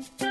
Musik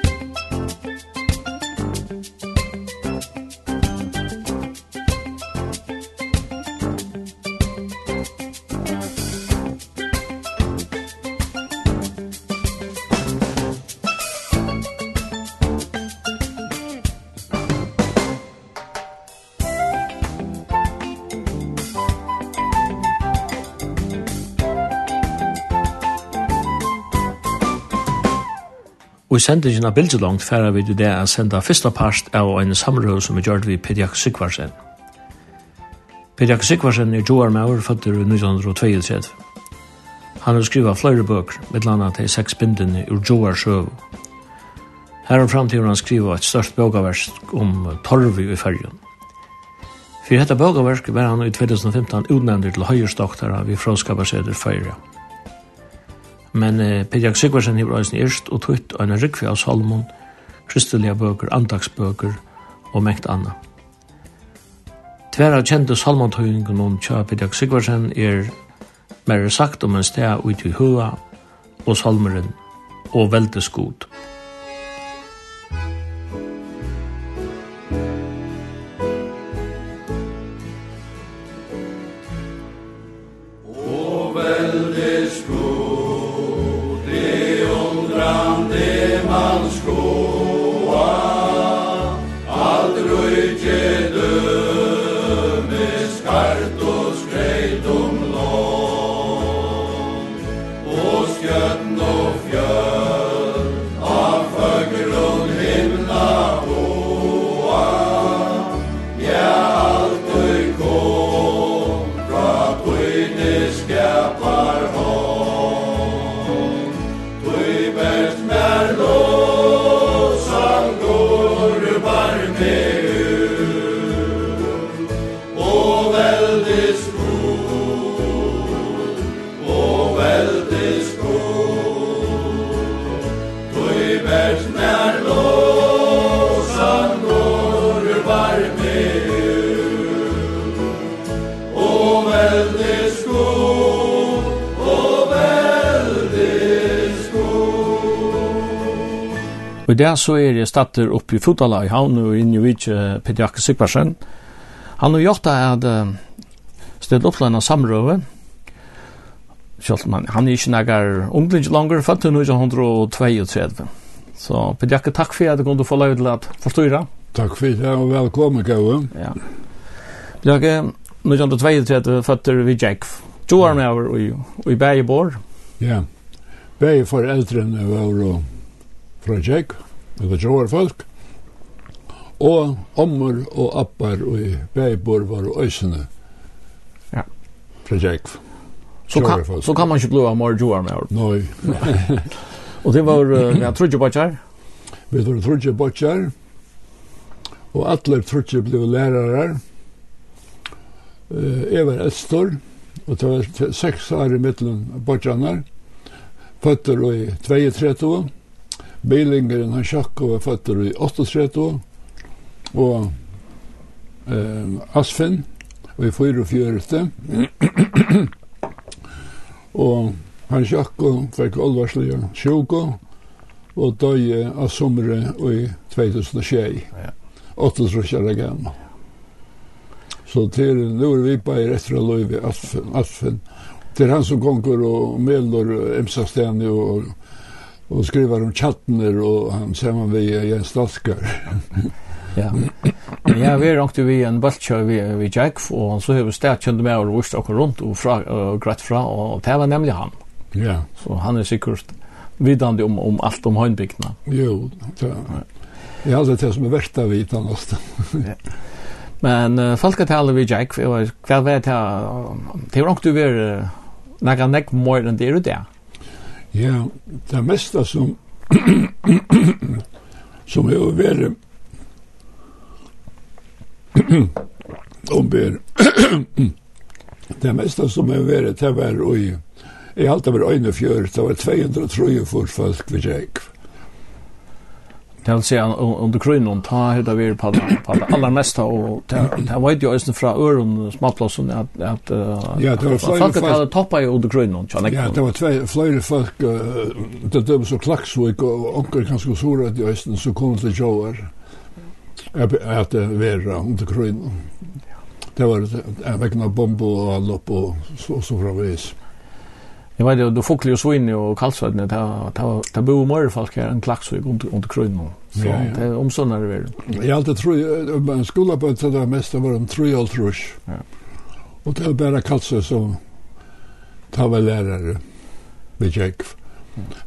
Og i sendingen av Bildselongt færer vi det å sende første part av en samråd som er gjort ved Pediak Sikvarsen. Pediak Sikvarsen er Joar Mauer, føtter i 1932. Han har skrivet flere bøker, med landa til seks bindene ur Joar Sjøv. Her og fremtiden har han skrivet et størst bøkaversk om Torvi i fergen. For dette bøkaversk var han i 2015 utnevnt til høyerstoktere ved Fråskaparseder Føyre. Men eh, Pedjak Sigvarsen hever eisen erst og tutt og en rikvi av Salomon, kristelige bøker, andagsbøker og mengt anna. Tver av kjente Salomon-tøyningen om Tja Pedjak Sigvarsen er mer sagt om en sted ut i hua og salmeren og veldes god. vers varme Og der så er jeg statter oppe i Fotala i havn og inn i Vitje Peter Jakke Sikvarsen. Han har gjort det at stedet opplanda samrøve. Man, han er ikke nægger unglinge langer, fattu 1932. Så på Jacke tack för att du kunne få lov til att forstyrre. Takk for det og velkommen, Kaue. Ja. Jacke, nu jag då två fötter vi Jack. Du er med over i i Bägebor. Ja. Bäge för äldre var euro från Jack. Det var folk. Og ommor og appar och i Bägebor var ösene. Ja. Från Jack. Så kan, så kan man ikke blåa mer joar med. Nei. Og det var, ja, trudje bøtjar? Vi var trudje bøtjar, og alle trudje ble lærere. Jeg var edstor, og det var seks år i middelen bøtjarnar. Føtter i 32, Beilingeren han sjakk og var føtter i 38, og eh, Asfinn, og i 44. og Han Jakko fikk alvarslige sjuko og døye av somre i 2006. Ja. 8 trusjer er. Så til nå er vi bare etter å løyve Asfen. Til han som gonger og melder Emsastene og, og skriver om chattner og han ser man vi Jens Daskar. ja. Ja, vi er ångte vi en baltkjøy vi, vi Jack, og så har vi stedet kjønne med og vist dere rundt og, fra, og greit fra, og det var nemlig han. Ja. Så han är säkert vidande om om allt om hönbygdna. Jo, ja. Ja, alltså det som är värst att vita nästan. ja. Men uh, folk att vi Jack var kvar vet jag det var inte väl några neck mer än det är det. Ja, det mesta som som är över omber det mesta som är över det var och Jeg halte over øyne fjør, det var 203 folk ved Jekv. Det vil si, under grunnen, ta høyda vi på det aller meste, og det var jo også fra øren, smattplassen, at, at ja, det var folk folk hadde toppa i under grunnen. Ja, det var flere folk, det dømme så klaksvik, og onker kanskje sora i østen, så kom til Joar, at det var under grunnen. Det var vekkna bombo og all opp, og så, så fravis. Ja Jag vet då folk ju så inne och kallsödne ta ta ta bo mer folk här en klax och under under krön. Så det är om såna det väl. Jag alltid tror en skola på så där mest var de tre all rush. Ja. Och det är bara kallsö så ta väl lärare. Vi check.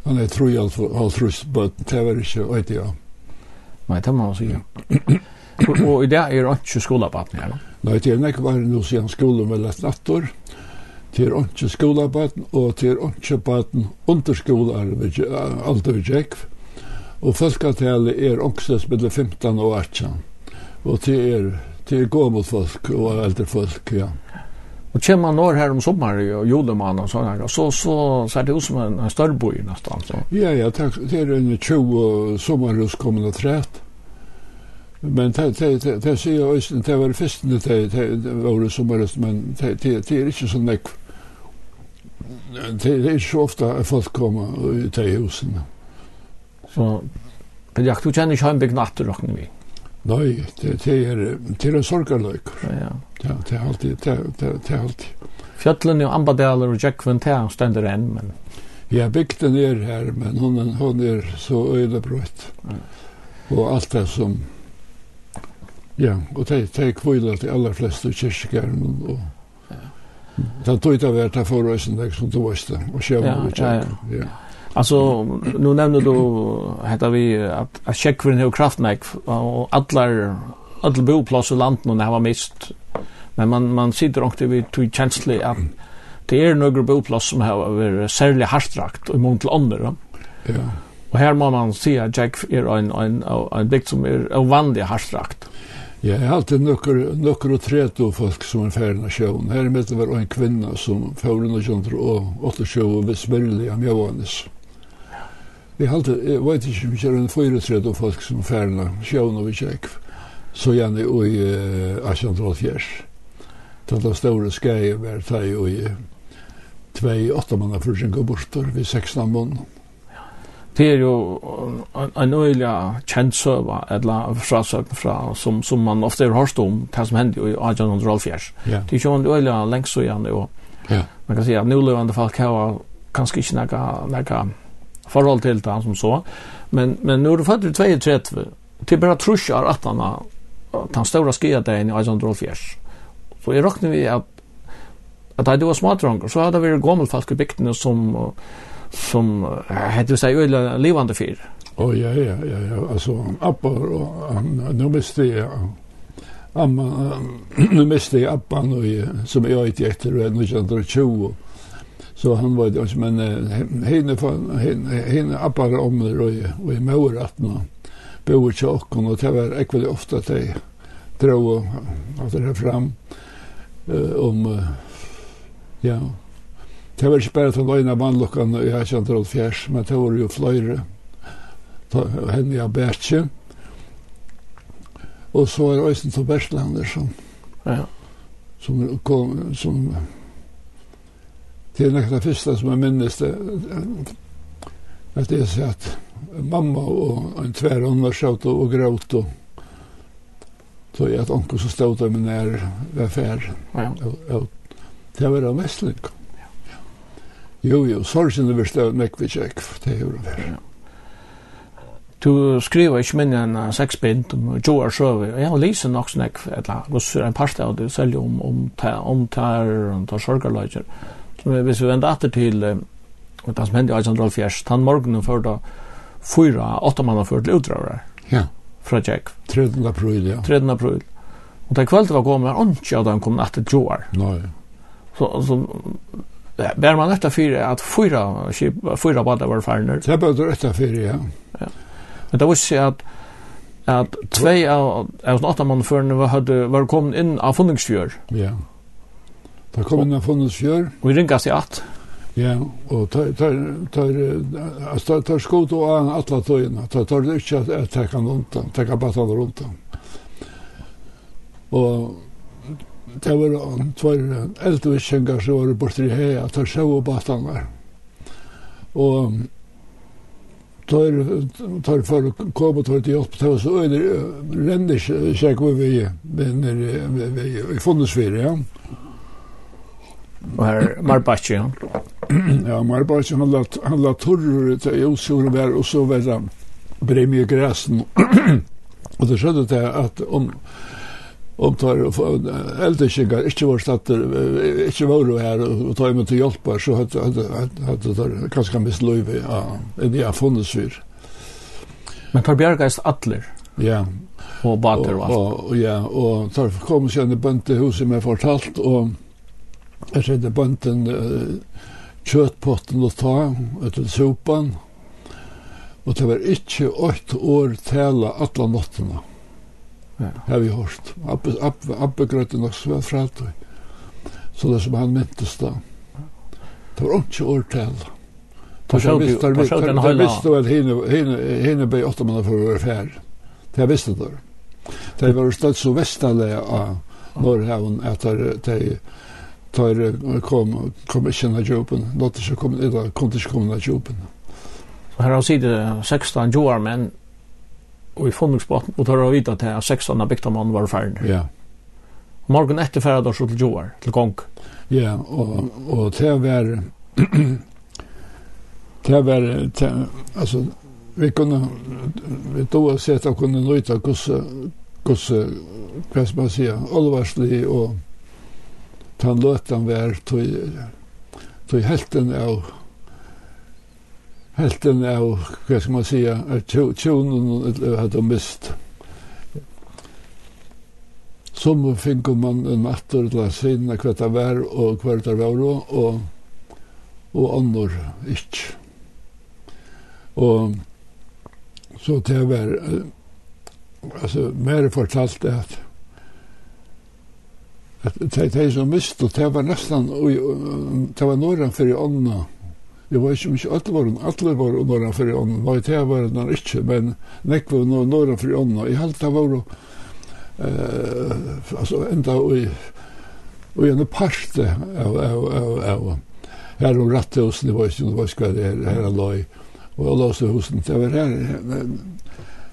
Han är tre all all rush but det var inte vet jag. Nej, det man så. Och i det är det inte skola på att ni. Nej, det är näkvar nu sen skolan väl att nattor. Mm. Det er ikke skolabaten, og det er ikke baten under skolearvet, alder Jekv. Og folketallet er også mellom 15 og 18. Og det er, det er gå mot folk og eldre folk, ja. Og kommer man år her om sommaren og julemann og sånn her, så, så, ser det ut som en, en større boi nesten. Så. Ja, ja, takk. det er en 20 sommerhus kommende trett. Men det det det det ser ju det var först det det var sommarhus men det det är inte så nekk det är så ofta folk kommer ut i husen. Så Men jag tror känner jag en big natt rock nu. Nej, det det är det är sorgarlökar. Ja. Ja, det är alltid det det det är alltid. Fjällen och Ambadaler och Jack Van Town ständer än men Ja, bygden är här men hon hon är så ödebrött. Ja. Och allt det som Ja, och det det kvillar till alla flesta kyrkor och Det tog inte vart att få rösten där som du visste och själv ja, ja, ja. ja. Alltså nu nämnde du heter vi att att för hur kraftmäck och alla alla boplats och det var har mist men man man sitter också vid två känslig att det är några boplats som har varit särskilt harstrakt och mot andra. Ja. Och här må man se att Jack är en en en, en, en som är ovanlig harstrakt. Ja, jeg har alltid nøkker, nøkker og tretå folk som er ferdig av sjøen. Her er det var en kvinne som fører noe kjønner og åtte sjøen ved Smirli av Mjøvanis. Jeg, alltid, jeg vet ikke om det er en fyra tretå folk som er ferdig av sjøen og vi kjekk. Så gjerne og i uh, Asjandral Fjers. Det var store skreie hver teg og i tvei åtta manna fyrir sin bortor vid 16 måneder det er jo en øyelig kjent søva, eller frasøkn fra, som, som man ofte har hørt om, det som hendte i 1804. Yeah. Det er jo en øyelig lengst igjen, og yeah. man kan si at nulevende folk har kanskje ikke noe, noe forhold til det som så, men, men nå er det fatt i 32, er bare trusjer at han har den store skiadeien i 1804. Så jeg råkner vi at at det var smadronger, så hadde vi gammel folk i bygdene som uh, som hade sig öle levande fyr. Oh, ja, ja, ja, ja. Alltså, appa och nu måste jag, Amma, nu måste jag appa nu som jag inte efter 1920. Så han var det, men henne, från henne appa om det och, och i Mauratna bo i tjocken och det var ekväldigt ofta det jag drog och det fram om, ja, Det var ikke bare til den ene vannlokkene i 1884, men det var jo fløyre. Henne jeg bætje. Og så er Øysen til Berslander som, ja. som kom, som til nekta fyrsta som jeg minnes det, at jeg sier at mamma og en tvær ånder sjøt og gråt og så jeg at onkel som stod der med nær var fær. Ja. Og, og, det var av mestling. Ja. Jo, jo, sorgen er vist av nekve tjekk, det er jo det. Ja. Du skriver ikke minne en uh, seksbind om Jo er sjøve, og jeg har lyst nok snakk, eller gosser en parst av det selv om, om, ta, om terror, om tar sorgarløyger. Så hvis vi vender etter til uh, det som hendte i 1804, han morgenen før da fyra, åtta mann før til utdraver. Ja. Fra Jack. 13. april, ja. 13. april. Og det kveld var kommet, og ikke at han kom etter Joar. Nei. Så, så Bär man detta för att fyra fyra båda var färner. Det behöver detta för ja. Ja. Men det var så att att två av av åtta man förne var hade var kom in av fundningsfjör. Ja. Da kom in av fundningsfjör. Och vi ringas i att. Ja, og tar tar tar tar skot og an alla tøyna. Tar tar det ikkje at ta kan rundt, ta kan batan rundt. Og det var tvær eldre eldvissingar som var borte i at tar sjau og batan batanar. Og tar, tar for å komme til å hjelpe til oss, og det renner seg vi vi i fondesfire, ja. Og her, Marbachi, ja. Ja, Marbachi, han la, han la torrur til Josur vær, og så var det bremje græsen. og det skjedde til at om, um, om tar äldre kikar inte var stater inte var här och tar emot hjälp så hade hade hade kanske miss löve ja det har funnits för men tar bjärgeist atler ja och bater va och ja och tar kom sen i bönte huset med fortalt och jag skedde bönten köttpotten och ta utan sopan och det var inte åtta år tala alla nätterna har vi hørt. Abbe, abbe, abbe grøtte nok så var fratøy. Så det som han myntes da. Det var ikke årtall. Det visste vel henne ble åtta mann for å være fær. Det visste det. Det var stått så vestalega av Norrhavn etter det tar kom kom ikke na jobben nåt ikke kom det kom ikke kom na jobben så her har sitte 16 joar men og i fondingsbotten, og tar å vite til at seks andre mann var ferdig. Ja. Og morgen etter ferdig da så til Joar, til Gong. Ja, og, og til å være, til å være, til, altså, vi kunne, vi tog å sett at kunne nøyta hvordan, hvordan, hva skal man si, alvarslig og tann løtan vær, tog, tog helten av helten av, hva skal man säga, tjonen hadde mist. Som fikk man en atter til å sinne hva det var og hva det var og, og annor ikke. Og så til det var, altså, mer fortalt at at de, de som og det var nesten, det var noen for i ånda, Jeg var ikke mye ikke alle var hun, alle var hun for ånden, var ikke jeg var hun ikke, men nek var hun norra for ånden, og jeg halte det var hun, eh, altså enda i, og en part av, av, av, av, her om rattet hos, det var ikke, det var ikke hva det her han la i, og jeg la oss hos, det var her,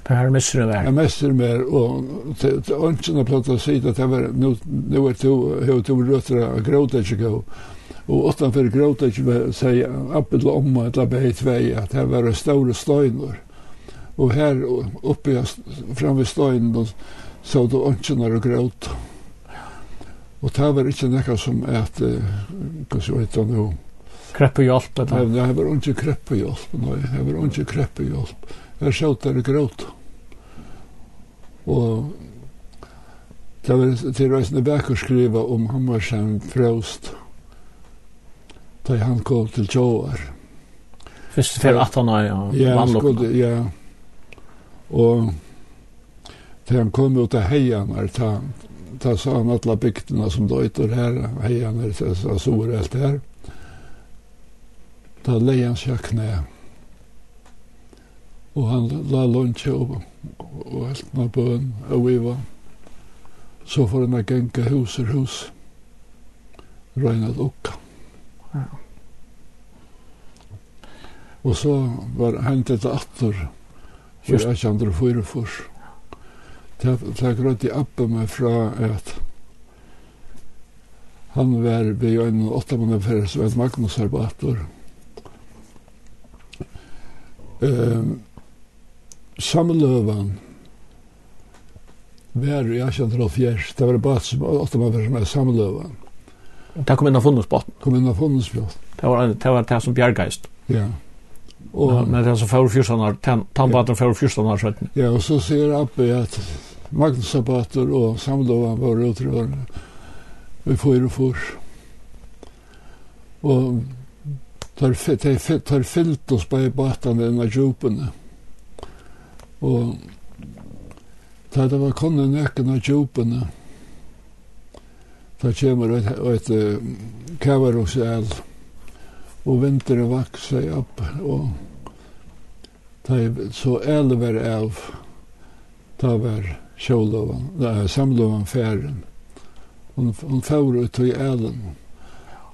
Det her messer mer. Ja, messer mer, og til ønsken har platt å si at det var, nå er det jo, jeg har jo røtter av gråd, ikke, og Og utanfor gråta ikke var sier Abel og Omma eller Beg Tvei at her var store støyner. Og her oppe framme støynen så det ønskjene og gråta. Og det var ikke nekka som at, hva skal jeg nå? Kreppehjelp? Nei, det var ikke kreppehjelp, nei, det var ikke kreppehjelp. Jeg sjått der gråt. Og det var til reisende bæk å skrive om Hammarsen frøst. Og da han kom til Tjoar. Først for at han ja. Ja, skulle, ja. Og da han kom ut av heianar, ta, ta sa han alle bygdene som døyter her, heianar, ta sa sår alt her. Da leie han seg knæ. Og han la lunge og, og alt med bøn, og vi var. Så får han genka hus og hus. Røyna lukka. Ja. Og så var hentet det atter, for jeg kjente det for for. Det grønt i appe meg fra at han var ved en åtta måneder før, så var Magnus her på atter. Um, Samløven var i 1804, det var bare åtte måneder før som er Samløven. Det kom inn av funnusbotten. Kom inn av funnusbotten. Det var det, var det som bjergeist. Ja. Og, ja, men det er som fyrir fyrstanar, tannbaten fyrir fyrstanar svetten. Ja, og så sier Abbe at Magnus Magnusabbater og samlovan var utrørende. Vi får og får. Og tar, tar, fyllt oss på i baten ved denne djupene. Og da det var konnen nøkken av djupene. Og Det kommer et, et, et kavarosel, og vinteren vakser opp, og det så æle var av, da var sjålovan, er samlovan færen. Hun, hun fær ut i ælen,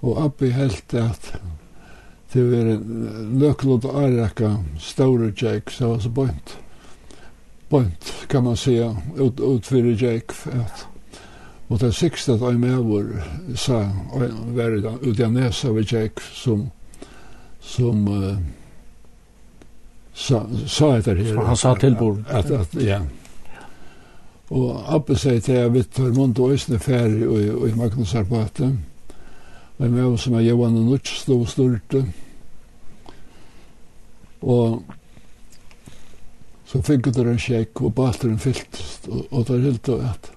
og oppi helt at det var en løklod og ærekka, store jæk, så var så bønt. Bønt, kan man säga, ut, utfyrir jæk, at... Og det sikste at jeg med vår sa, var det ut av nesa ved tjekk som, som uh, sa, sa etter her. Han sa til bord. At, at, ja. Og Abbe sier til jeg vitt tar mundt og øsne ferie og, og i Magnus Arbate. Og jeg med som er Johan og Nuts stod og styrte. Og så fikk det en sjekk og bateren fyllt. Og, og det er helt og at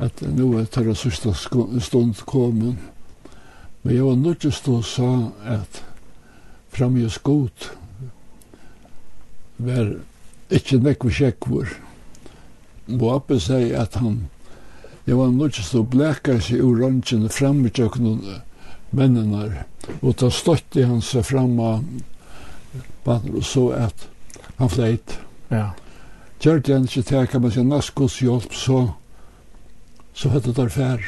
at nu er tæra sista stund komin. Men jeg var nødt til å sa at framgjøs god var ikke nekve sjekkvor. Og Abbe sier at han, jeg var nødt til å bleka seg ur røntgen framgjøkken mennene. Og ta støtt i hans fram av og så at han fleit. Ja. Gjørte han ikke til, kan man si, naskos hjelp, så så hette der fær.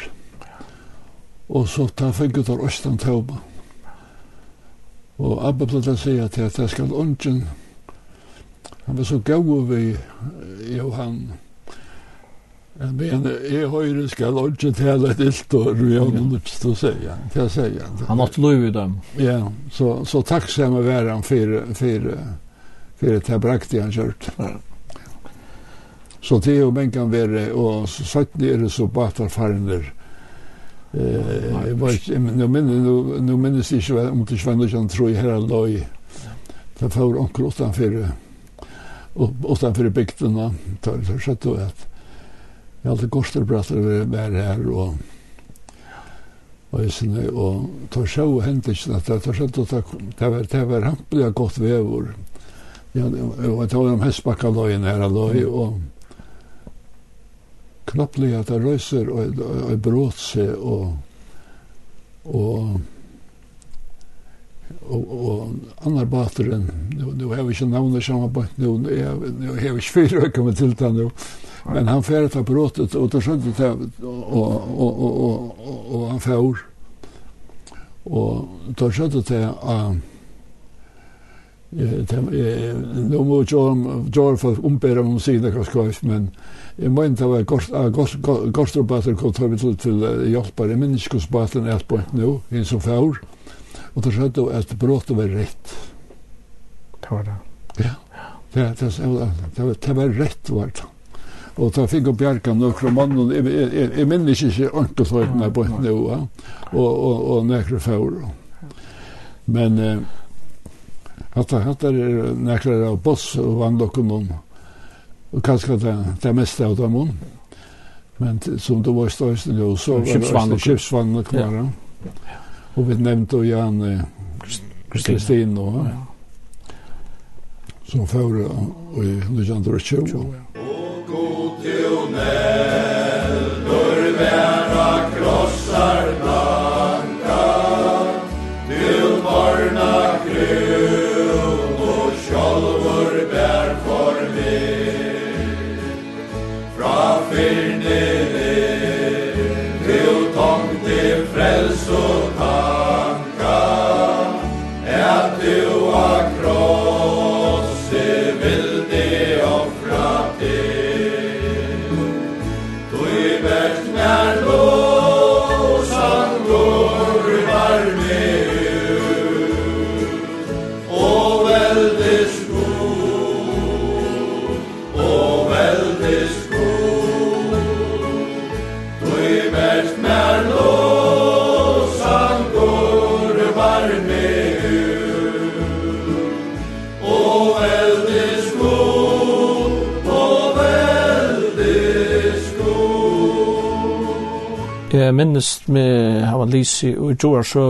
Og så ta fengt der Østan Tauba. Og Abba ble det sier til at jeg skal ungen. Han var så gau vi Johan. Jeg mener, jeg høyre skal ikke tale et ilt og vi har noe røyne til å sier. Til å si Han hatt lov i dem. Ja, så, så takk skal jeg være han for, for, for, det for, for, for, for, for, Så det er jo menn kan være, og søttene er det så batarfarner. Eh, var, nå minnes jeg ikke om det ikke var noe tror jeg her løy. Det var onker utenfor, utenfor bygdene, tar det sett og at jeg alltid gorsterbratter var her, og og sinne, og tar sjå hendt ikke at det skjøtt og det var, det var rampelig godt vevor. Ja, og det var de hestbakkaløyene her løy, og knapplig at det røyser og, og, og brått seg og og og, og annar bateren nu, nu har vi ikke navnet samme bort nu, nu har vi ikke fyra kommet til det nu men han fer ta bråttet og det skjønte det og, og, og, og, og, og han fer og det skjønte det at Nu må Jor for ombæra om sina kraskois, men jeg mener det var Gorstrubater kom tar vi til til hjelpar i menneskosbaten et point nu, hinn som fjord, og det skjedde at bråttet var rett. Det var det. Ja, det, det, det, det var rett var det. Og ta fikk opp bjerkan nokre mannen, jeg minnes ikke ankeltøytene på et nu, og, og, og nekre fjord. Men... Eh, Hatta hatta er nekrar av boss og vann vannlokken om. Og kanskje det, det meste av dem om. Men som det var i størsten jo, så var det kjøpsvannet kvar. Og vi nevnte jo Jan Kristin og som fører i Lujan Drøtjø. Og god til å nevne jeg minnes med han Lisi og Joar så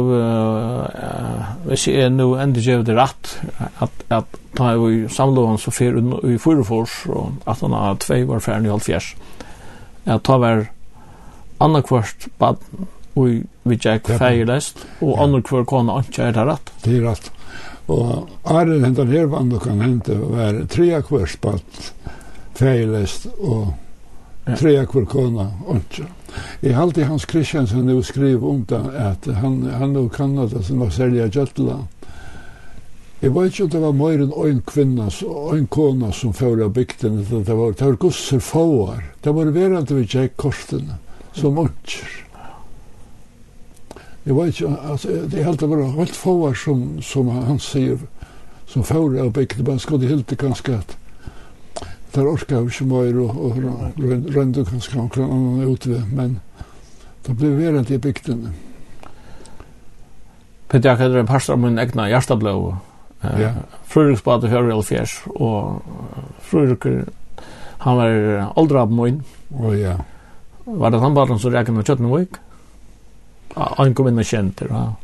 hvis jeg er nå enda gjør det rett at, at da er vi i så fyr i Fyrefors og at han har tvei var ferdig i halvfjers jeg tar hver annakvart bad og vi tjekk feirest og annakvart kona ikke er det rett det er rett og Arne hentan her vann du kan hente var tre kvart bad feirest og tre kvart kona ikke Jeg halte Hans Kristiansen nu skriv om det, at han, han nu kan Kanada som var særlig av Gjøtla. Jeg vet ikke om det var mer enn en kvinna, en kona som fører av bygden, det var, det var gusser fåar. Det var verant vi tjekk kortene, som muncher. Jeg vet ikke, altså, det er halte var helt fåar som, som han sier, som fører av bygden, man skulle helt ganske at der orka jag ikke mer og, og rände kanskje någon annan utväg, men det blev verant i bygden. Peter, jag hade en pastor av min egna hjärtablå. Ja. Fruriksbadet för og Fjärs og frurikker, han var aldra av min. Å ja. Var det han bara som räknade med Köttenvik? Han kom inn og kjente, ja.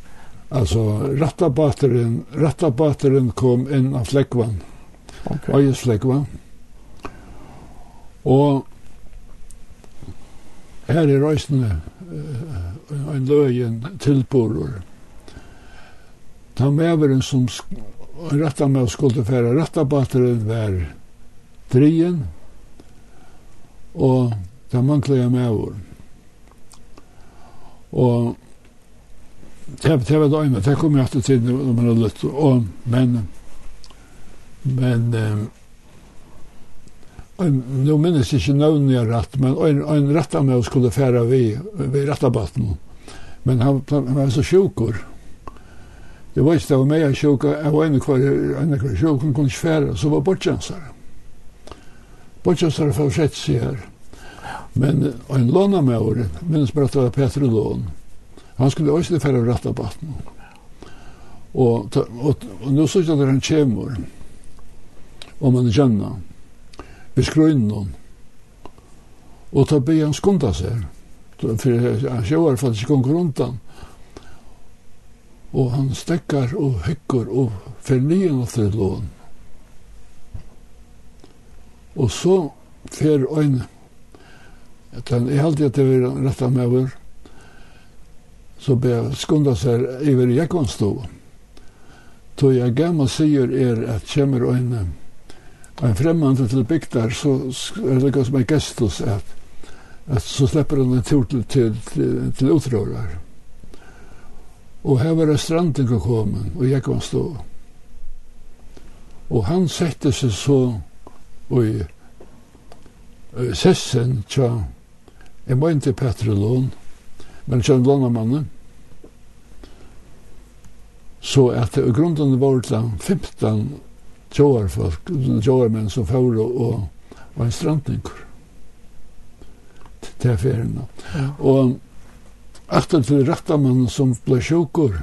Alltså, rattabateren, rattabateren kom in av Fläckvan. Okej. Okay. Öjesfläckvan. Okej Og her er røysene uh, en løyen tilborer. Ta meveren som retta med skulle fære rettabatteren var drien, og ta manglige mever. Og det var døgnet, det kom jeg alltid til når man har lytt, og men men um, Nu minnes ikke navnet jeg rett, men en, en rett av meg skulle fære vi, vi rettabatten. Men han, han var så sjukker. Det var ikke det var meg jeg sjukker, jeg var en kvar, en kvar sjukker, han kunne ikke fære, så var bortjansere. Bortjansere for sett seg her. Men en låna med året, minnes bare at det var Peter Lån. Han skulle også fære rett av baten. Og, og, og, og nå synes jeg at han kommer, om han kjenner vi skrøyne noen. Og ta be han skunda seg. For han sjøver for at ikke gonger han. Og han stekkar og hekkar og fornyen av til lån. Og så fer ein Etan, jeg halte at det var rett av meg over, så be jeg skunda seg over Jekvanstå. Så jeg gamma sier er at kommer øyne, en fremmande til bygdar, så er det som en gestus at, at så slipper han en tur til, til, til, til utrørar. Og her var det stranding og komin, og jeg kom stå. Og han sette seg så i uh, sessen tja, jeg var ikke Petre Lån, men tja en lånamannen, så at i grunden var det 15 tjóarfolk, tjóarmenn som fóru og var en strandningur til ferien. Ja. Og aftan til rattamann som ble sjukur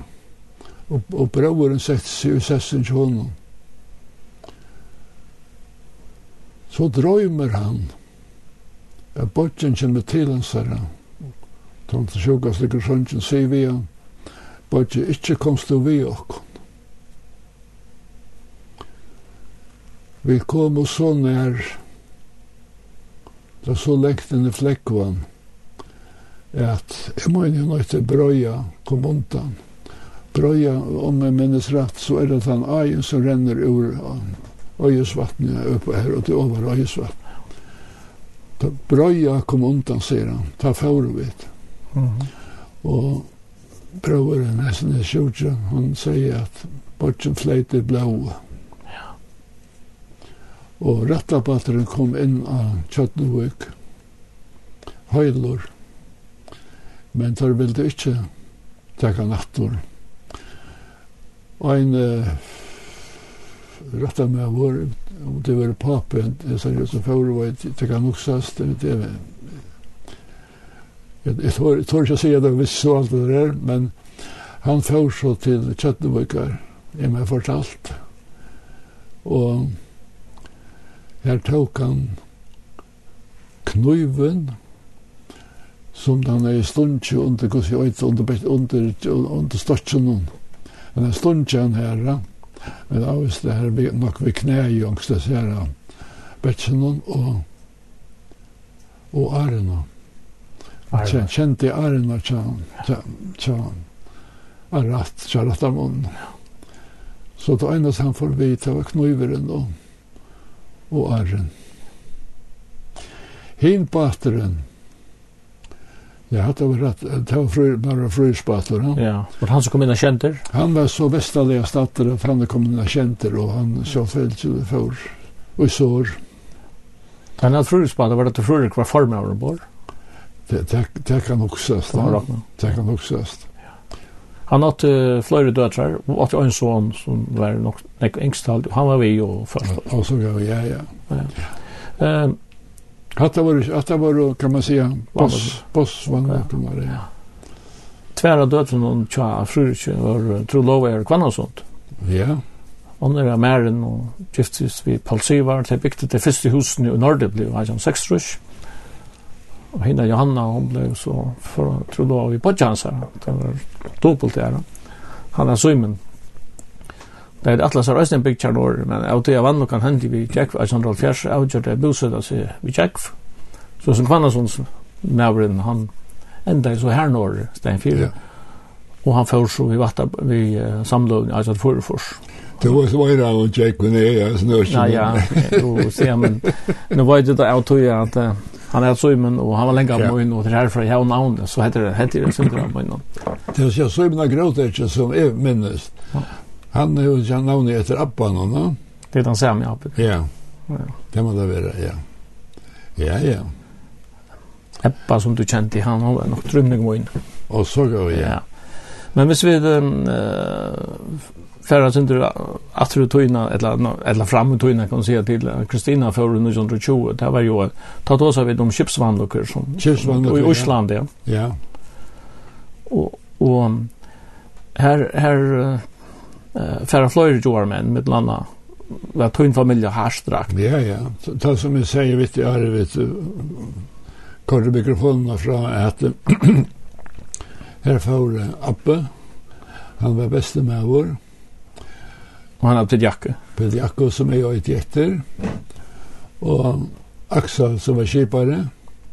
og, og brauren sett seg i sessin tjónum. Så drøymer han at bortjen kommer til hans herre. Tant sjukas ligger sjøntjen sier vi han, bortjen ikke komst du vi okkur. Vi kom og så nær, da så lekten i flekkvann, at jeg må inn i jo til brøya kom undan. Brøya, om jeg minnes rett, så er det den øyen som renner ur øyesvattnet oppe her og til over øyesvattnet. Da brøya kom undan, sier han, ta fauret vidt. Mm. Og brøveren, nesten i sjortjen, han sier at bortsen fleiter i blåa og rattabatteren kom inn av Kjøtnevøk, høylor, men der ville ikke teka nattor. Og en uh, rattar med vår, om det var pape, det sa jeg som før, var jeg teka noksast, det vet Jeg Jeg tror ikke å si at det visste så alt det der, men han får så til Kjøtnevøkker, jeg har fortalt, og Her tok han knuiven, som han er stundtje under, hva sier jeg, under, under, under størtsen. Men han stundje han her, men da var det her nok vi knæ i ångst, det ser han, Betsen og, og Arena. Arna. Kjente Arna, tjan, tjan, tjan, Arrat, tjan, rattarmunnen. Så det eneste han får vite var knøyveren og og æren. Hin bateren, Ja, det var rätt. Det var fru, bara frysbattler. Ja. ja. Var han som kom in och känter? Han var så västaliga stater och fram det kom in och känter och han så följde för och sår. Han hade frysbattler, var det frysbattler var formen av det bor? Det, det, det kan också stå, Det kan också stå. Han har uh, flere døtrar, og hatt en son som var nok nek engstall, han var vi jo først. Ja, så var ja, ja. ja. ja. Um, hatt var, hatta var, kan man säga, boss, boss var nok, ja. var det, ja. Tværa døtren og tja, frurkje, var tro lov er kvann og sånt. Ja. Han er av mæren og giftes vi Paul Sivar, det bygde det första huset i Norge, ble han 6 rush. Ja hinna Johanna hon blev så för tror då vi på chanser det var dubbelt där han är Simon. Det er Atlas har ösnen picture norr men av det vann og kan hända vi Jack Alexander Rolf Fjärs avgör det bostad så vi tjekk, så som Kvannasons Mavren han enda i så här norr Sten 4 og han får så vi vatta vi uh, samlugn, altså alltså för för Det var så var det och Jack kunde jag snurra. Ja ja, då ser men nu var det att jag att han är Simon och han var länge på in och det här för jag har namn så heter det heter det syndrom på innan. Det är så Simon har gråtit som är minst. Han är ju han namn efter appan va? Det är den samma ja. Ja. Det måste det vara ja. Ja ja. Abba som du kände han har nog drömning med in. Och så går vi. Ja. Men hvis vi uh, Färran sen du att du tojna eller eller fram tojna kan säga till Kristina för 1920 det var ju ta då så vid de chipsvandlokar som i Osland. ja. Ja. Och och här här eh färra flöjer ju var män med landa var tunn familj harstrakt. Ja ja. Det som jag säger vet jag vet korre mikrofonerna från att här får Abbe han var bäste med vår Och han har Peter Jacke. Peter Jacke som är jag ett jätter. Och Axel som var kipare.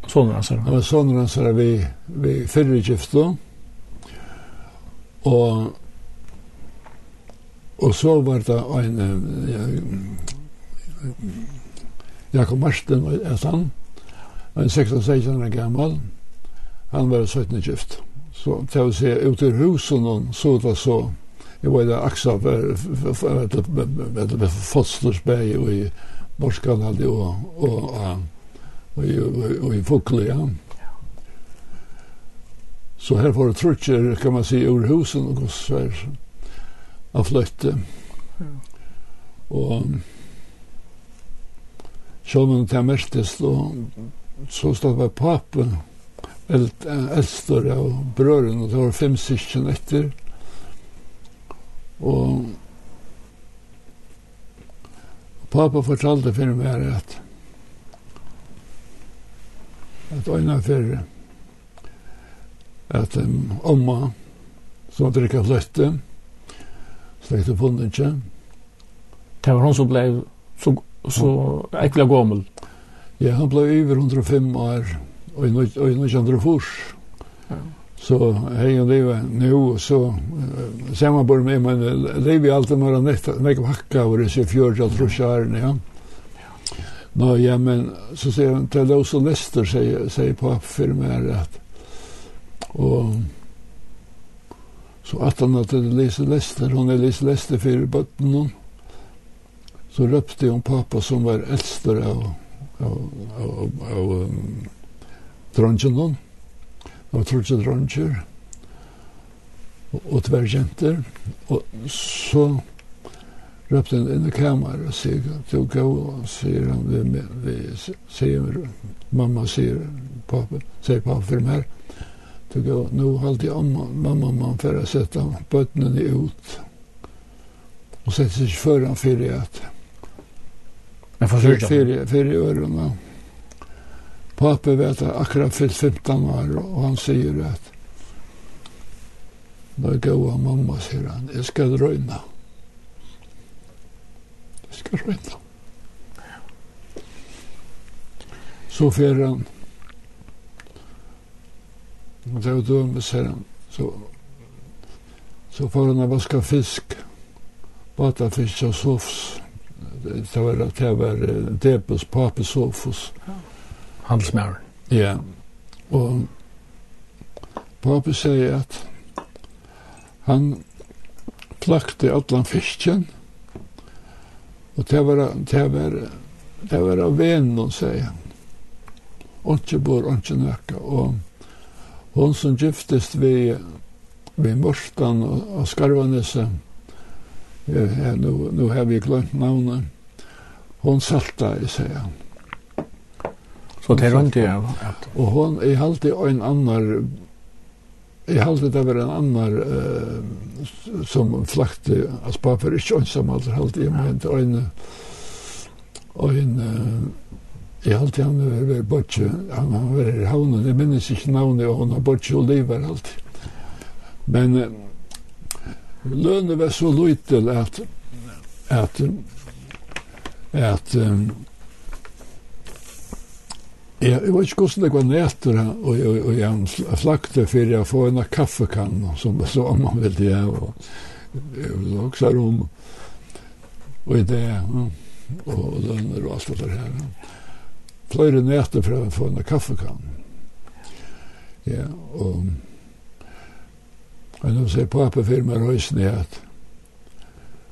Sonen hans. Han var sonen hans vid, vid fyrre gifte. Och og så var det en ja, Jakob Marsten var ett han. Han var 16-16 år gammal. Han var 17 gift. Så til å se ut i husen og så var så jeg var där Aksa för med fostersberg och i Borskan hade och och och i Fokle ja. Så här var det trutcher kan man se ur husen och gossvär av flötte. Och Sjónun til mestist og så stod det papen eldstor av brøren og det var fem syskjen etter Og pappa fortalte for meg at at øyne for at um, omma som drikka fløtte funnet ikke? Det var hun som ble så, så ekkelig gammel. Ja, han ble over 105 år og i 1904 Ja så hej och det nu så sen man börjar med men det vi alltid mer nästa vecka hacka och det så fjärde att ja. Nå ja men så ser han til oss och Lester säger säger på affirmär at och så att han att det läser Lester hun er läser Lester för botten så røpte hon pappa som var eldster av av av, av, av, av, av, og trutje dranger og, og tverrjenter. Og så røpte han inn i kamer og sier at du gå og sier han vi, vi sier mamma sier pappa, sier pappa for meg du gå, nå halte jeg mamma man for å sette bøttene ut og sette seg foran for at Jag får sørge. fyra fyrir ørene. Pappa vet att akkurat fyllt 15 år, og han säger at Nå er gode mamma, sier han, jeg skal røyne. Jeg skal røyne. Så fer han, og det var dømme, sier han, så, så får han vaska fisk, bata fisk og sofs, det var det var Debus, papes sofus. Ja handelsmæren. Ja, og Papi sier at han plakte allan fisken, og det var, det var, det var av vennom, sier han. Åndsje bor, åndsje nøkka, og hon som giftest vi, vi Morstan og, og Skarvanese, ja, nu, nu har vi glemt navnet, hon salta, sier han. Så det er rundt, ja. Og hon är alltid en annan Jeg halte det var en annar uh, som flakte altså bare for ikke ønsam alder halte jeg mente en en jeg halte han var var bortje han var i havnen jeg minnes ikke navnet og han har bortje og livet alltid men uh, lønne var så lytel at at at um, Ja, jeg vet ikke hvordan det var nætter, og, og, og jeg flakte for jeg får en kaffekann, som det så man vil jeg, og jeg vil også rom, og i det, og lønner og alt det her. Flere nætter for å få en kaffekann. Ja, og og nå sier pappa for meg røysene at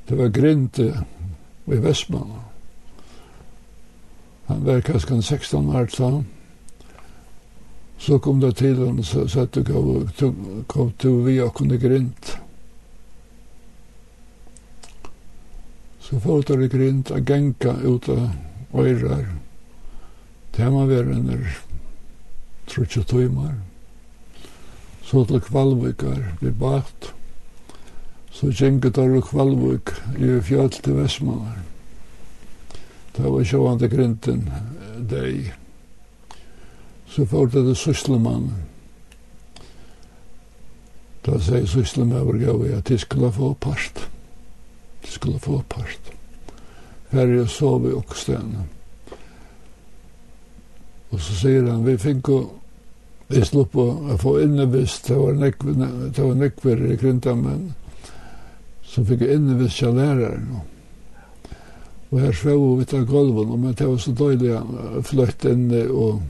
det var grinte i Vestmannen, Han var kanskje 16 år, så. Så kom det til han og sa at du kom til vi og kunne grint. Så får det grint og genka ut av øyrer. Det har man vært under trutje tøymer. Så til Kvalvikar vi bakt. Så gjenket der Kvalvik i fjall til Vestmannen. Det var sjående grinten deg. Så får det det syslemannen. Da sier syslemannen gav jeg at de skulle få part. De skulle få part. Her er jeg sov i Åkstene. Og så sier han, vi fikk å Vi slupp å få innevist, det var nekver, i grinta, men så fikk jeg innevist læreren Og Og her svev vi til gulven, men det var så døylig fløyt inn, og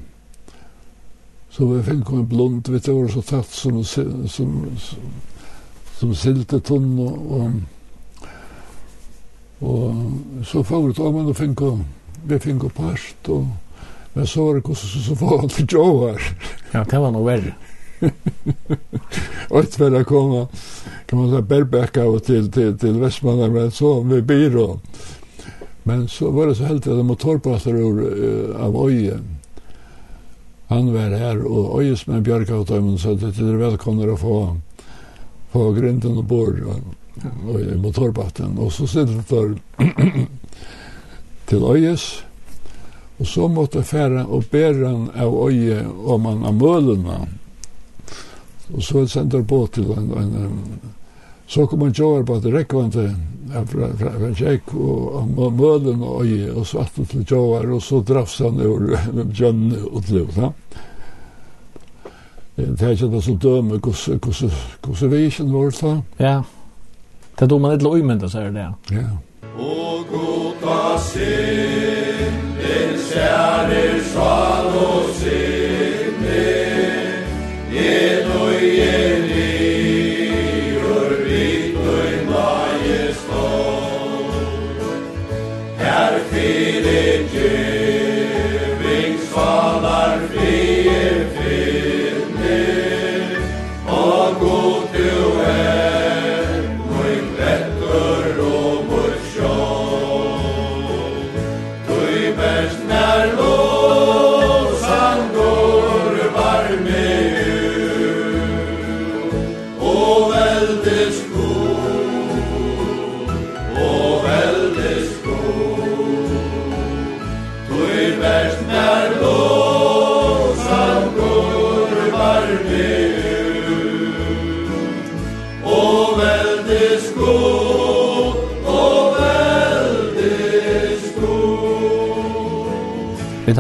så vi fikk en blond, vi det var så tatt som, som, som, som siltetunn, og, og, og så fagret om han og fikk vi fikk parst, og men så var det hvordan så, så var han til Joar. Ja, det var noe verre. Och för att komma kan man säga berbäcka och till till till Västmanland men så med byrå. Men så var det så helt at motorpasser ur uh, av Øye. Han var her, og Øyes med Bjørka og Tøymen sa at det er velkomne å få, få grinden og bor og i motorbatten. Og så sitter det til Øyes, og så måtte færa og bære han av Øye om han av mølene. Og så sendte jeg på til en, en, en Så kom man jobba på det rekvante han til fra Kjekk og Mølen og Øye og svart til kjører, og så drafs han ur Bjørn og Tlut. Det er ikke det som dømer hvordan vi ikke var det. Ja, det er da man ikke løymynda, sier det. Ja. Og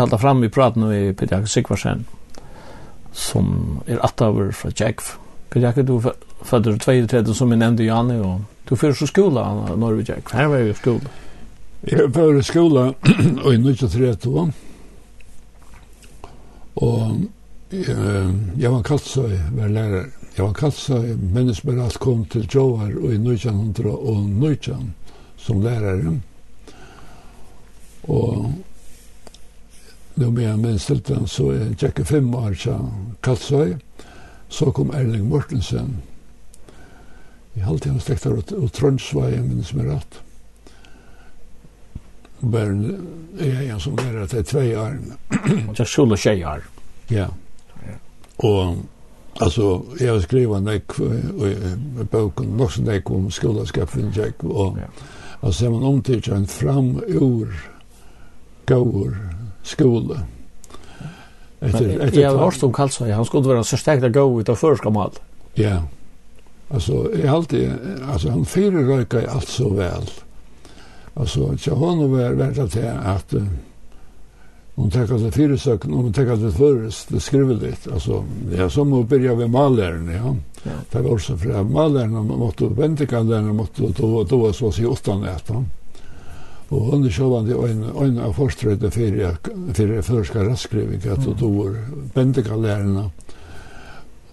halda fram i praten med Peter Jakob Sigvarsen som er attaver fra Tjekv. Peter Jakob, du fødder 32 som jeg nevnte Janne, og du fyrir så skola når vi Tjekv. Her var jeg skola. Jeg fyrir skola i 1932 og eh, jeg var kaltsøy var lærer. Jeg var kaltsøy mens bare alt kom til Jovar og i 1900 og 1900 som lærere. Og nu med en minstelten så er tjekke fem år til Kalsøy. Så kom Erling Mortensen. I halvtid han stekte ut, og Trøndsvei, jeg minns meg rett. Bare jeg er som lærer til tve år. Det er skjul og tjei år. Ja. Og altså, jeg har skrivit en bok om nok som nek om skolaskapen Jack och, och sen man omtidsen fram ur gaur, skole. Etter, etter jeg har hørt om Karlsvei, han skulle vara så starkt att gå ut av förskamal. Ja. Alltså, jag alltid, alltså han fyra i allt så väl. Alltså, jag honom var värda till att hon tackar det fyra sökna, hon tackar sig förrest, det skriver skrivligt. Alltså, ja, som att börja med malärn, ja. Det var också för att malärn, man måste vänta kan den, måste då, då, så att säga åttan Og hon er sjåvande en, en av forstrøyde fyrir, fyrir førska raskriving, at du var bendekalærerna.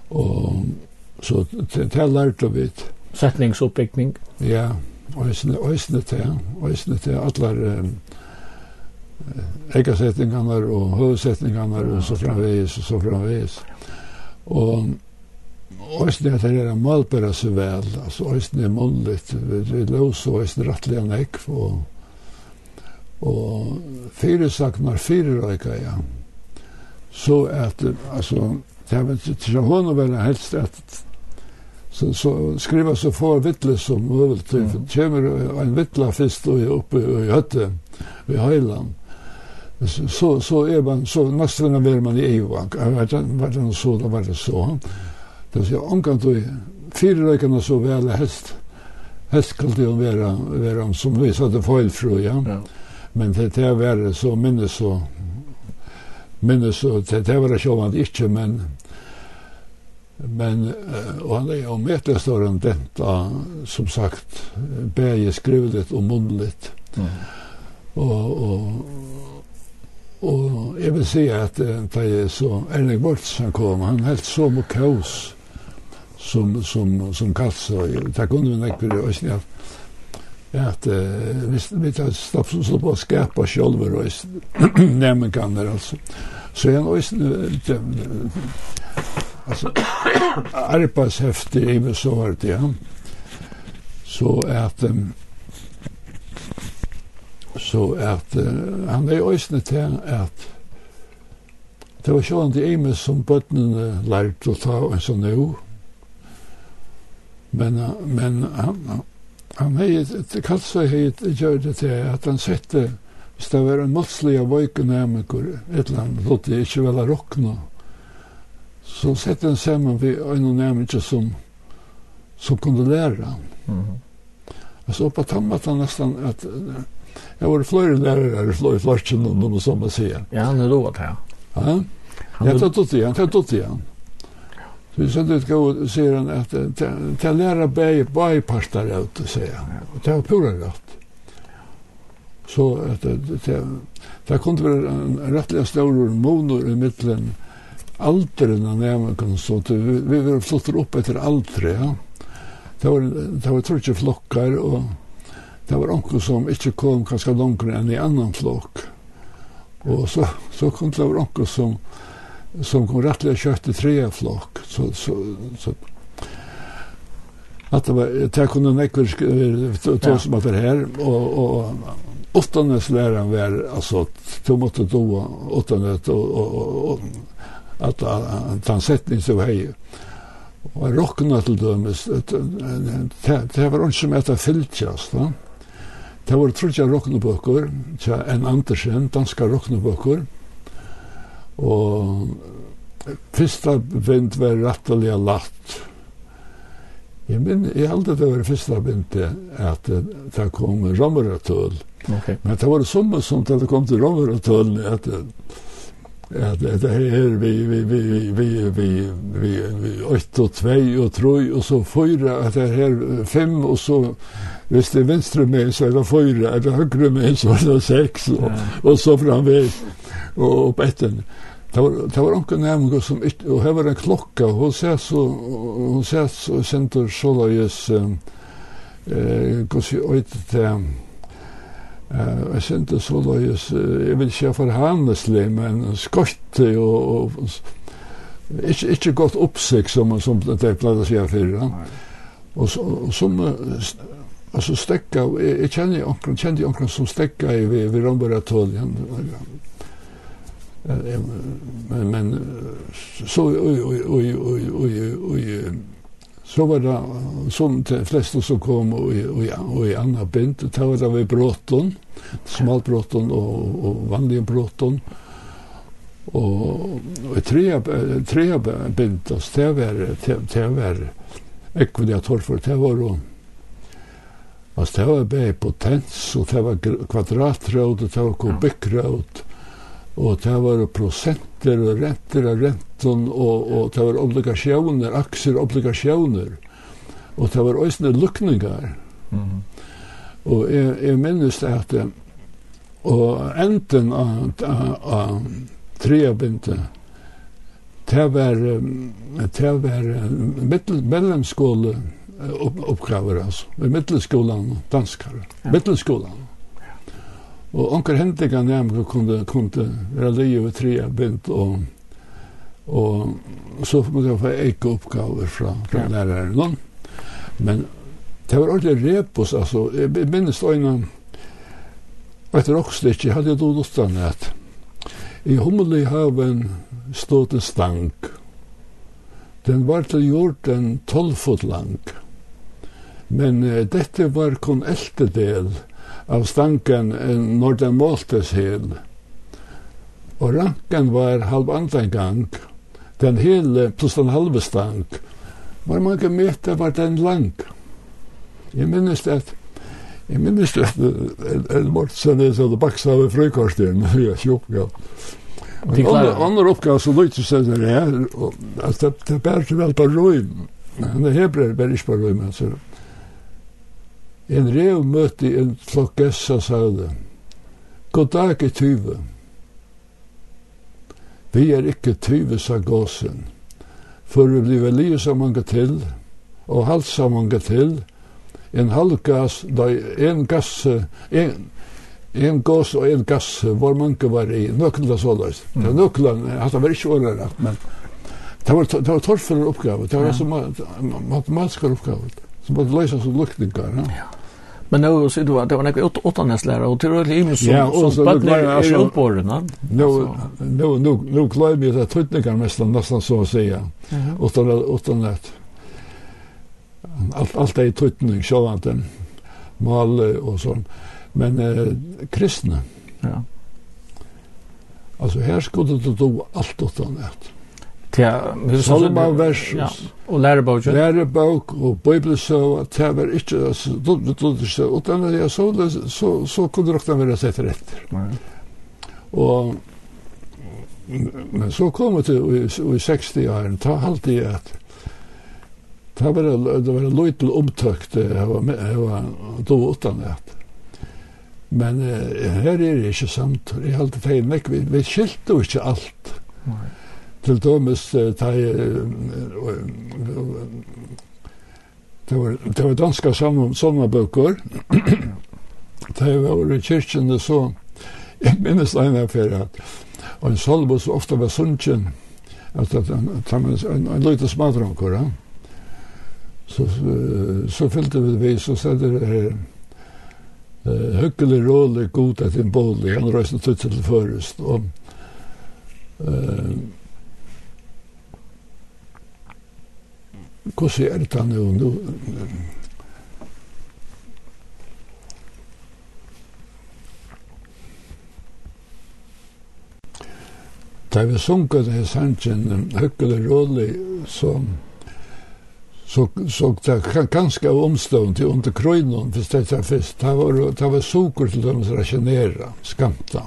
Og så det har lært av vidt. Ja, òsne, òsne til, òsne til allar um, ekasetningarna og høvsetningarna og så framvegis og så framvegis. Og Øysten er at det er malbæra så vel, altså Øysten er munnligt, vi låser Øysten rettelig enn ekv, og og fyresaknar fyrerøyka, ja. Så at, altså, det var ikke hun å være helst at så, så skriva så få vittle som mulig til, for kommer en vittla fyrst og oppe i høtte, i Høyland. Så, så er man, så nesten er man i EU-bank. vad det så, da var det så. Det så si, omkant du, fyrerøykene så vel helst, helst kalte jo være, være som vi satte feilfru, ja. ja. Men det det var så minnes så minnes så det det var sjølvant ikke men men og han er jo møtlig større enn dette som sagt bæge skrivlet og mundlet mm. og, og og jeg vil si at da jeg så Erling Bortsen kom han helt så mot kaos som, som, som kalt så jeg kunne vi nekker i Østnjalt at uh, vi, vi tar stopp som slår på å skapa sjolver og nemmenkanner altså. Så en øysen altså arbeidshefter i med så var det ja. Så at um, så at uh, han er øysen til at det var sjående i meg som bøttene lærte å ta en sånn jo. Men, uh, men han, Han hei, Kalsa hei gjør det til at han sette, hvis det var en måtslig av vøykenemiker, et eller annet, låt det ikke vel råkna, så sette han sammen vi en nemiker som, som kunde lære han. Mm -hmm. Altså oppa tammat han nästan att jeg var flere lärare, flere flarsen om de som man säger. Ja, han är då det här. Ja, han är då det, han är då det. Så så det går ser han att ta lära bäj bäj pastar ut och säga. Och det var pura rätt. Så att det det kunde vara en rättliga stor monor i mitten alderen av nämen så att vi vi flottar upp efter aldre ja. Det var det var trutje flockar och det var onkel som inte kom kanske långt än i annan flock. Och så så kom det var onkel som som kom rettelig kjøtt i tre flokk. Så, så, så. At det var, det kunne nekker ta som at det her, og, og åttanes læreren var, altså, to måtte då åttanet, og, og, og, at han setning så hei. Og rockna til dømes, det var ikke som etter fylltjast, da. Det var trutja rocknebøkker, en Andersen, danska rocknebøkker, Og fyrsta bind var rettelig latt. Jeg minn, jeg held at det var fyrsta bind at det kom Romeratøl. Okay. Men det var sommer som det kom til Romeratøl at at det her vi vi vi vi vi vi vi 8 och 2 och 3 och så 4 att det här 5 och så hvis det er med så är det 4 er det med så är det 6 och, og så framveg och opp etter Det var, det var onken næmengu som ikke, og her var en klokka, og hon sier så, hon sier så, sender så løyes, eh, gos i øyde til, eh, jeg sender så løyes, jeg vil ikke for hanesli, men skotte og, og ikke, ikke godt oppsikt som, som det pleide å sier fyrir, og, og som, altså stekka, jag känner jag känner jag som stekka i, vi, vi romberatolien, og men men så oj oj oj oj oj oj så var det som de flesta som kom och och och i andra bänd ta var det vi bråtton smalt bråtton och och vanlig bråtton. Och och tre tre bänd och det var det var ekvidator för det var då Alltså det var bäg potens och det var kvadratråd och det var kubikråd og det var prosenter og renter og renten og, og det var obligasjoner, aksjer og obligasjoner og det var også lukninger mm -hmm. og jeg, jeg minnes det at og enden av, av, av treabindet det var det var middel, mellomskole upp, uppgaver alltså, i ja. mittelskolan Og onker hendinga nemlig kunde, kunde være li over trea bint og, og så måtte jeg få eike oppgaver fra, fra ja. læreren. Men det var ordentlig repos, altså. Jeg minnes øyne etter rockstikk, jeg hadde jo dodostan at i hummelig haven stod en stank. Den var til gjort en tolvfot lang. Men uh, dette var kun eldedel. del av stanken når den måltes hel. Og ranken var halv andre gang, den hele pluss den halve stank, var mange meter var den lang. Jeg minnes at Jeg minnes det at en Mortsen er sånn baksa ved frøykorsten, vi er sjokkja. Men andre oppgave som løyte seg der er, at det bærer til vel på røy, men det hebrer bærer ikke på røy, men så En rev møtte en flokk gessa sagde, God dag i tyve. Vi er ikke tyve, sa gåsen, for vi blir livet så mange til, og halvt så mange til, en halv gass, da en gass, en, en gås og en gass, hvor mange var i, nøkla så løs. Mm. Det var Nøkla, det var ikke året, men det var, det var torfer oppgave, det var ja. som matematiske oppgave som måtte løses som luktninger. Ja. ja. Men nu så du att det var några åttandeslärare och tror att Imus som ja, som spattlar är uppborna. Nu nu nu nu klarar vi att tröttningar mest nästan så att säga. Åttan åttan Allt allt är tröttning så att den mal och så. Men eh, kristna. Ja. Alltså här skulle du då allt åttan nätt til Salman versus. Ja, og lærebogen. Lærebog og bibelsøva, det var ikke lutherske, utan jeg så det, så, så kunne råkna være sett rett. Og, men så kom det i 60-åren, ta alltid at Det var det var lite omtökt jag var jag var då utan det. Men eh, her er det ikke sant. Det halte tegn vekk. Vi, vi skilte jo ikke alt. Nei til dømes ta Det var, det var danska salmabøker. det var i kyrkjene så, jeg minnes en affær at og en salmo så ofte var sunnkjen at det var en en løyte smadranker, ja. Så, så fyllte vi det så sa det her, hyggelig rålig god etter en bolig, han røyste tutt til først, og hvordan er det nå? Nå, Da vi sunket det i sannsjen, høkkelig rådlig, så så så det ganska omstånd till under krönon för det här fest. Det var det var socker till dem som rationera, skamta.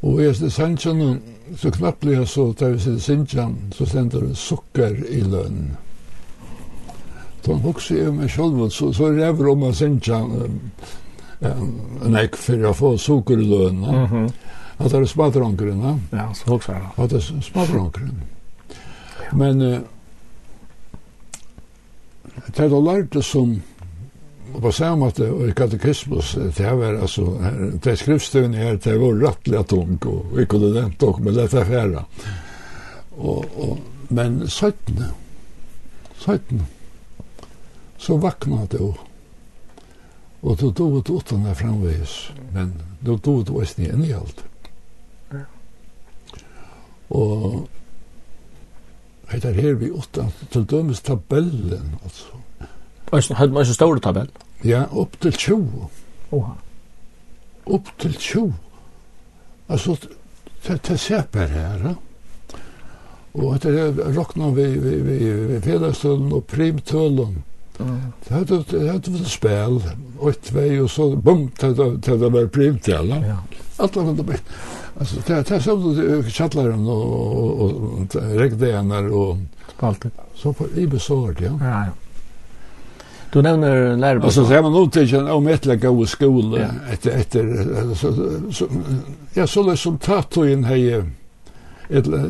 Og är det sannsyn så knappt knapplega så tar vi sin sinjan, så stender det sukker i lønn. Så han hokse i meg selv, så, så rever om av sinjan um, en ek for å få sukker i lønn. Mm -hmm. At det er smadronkeren, ja? Ja, så hokse jeg da. At det er smadronkeren. Men uh, det er det lærte som Og på samme måte, og i katekismus, det her var altså, det skriftstøyene her, det var rettelig tung, og vi kunne den tung, men det er. Og, og, men 17, 17, så vakna det jo. Og du tog ut utan der framveis, men du tog ut veist igjen i alt. Og det er her vi utan, til dømes tabellen, altså. Och hade man så stor tabell? Ja, upp till 20. Oha. Upp till 20. Alltså det det ser bare här. ja. Och etter det råkna vi, vi, vi, vi fedastølen och primtølen. Mm. Det hade det hade spil, spel och två och så bum, til det var primtølen. Ja. Allt var det bitt. Altså, det så sånn chatlar och och regdener och Spaltet. Så på i Ibesord, ja. Ja, ja. Du nevner lærer Alltså så är man uttygen om ett lägga i skole etter, etter, så, så ja så det som tatt och in hej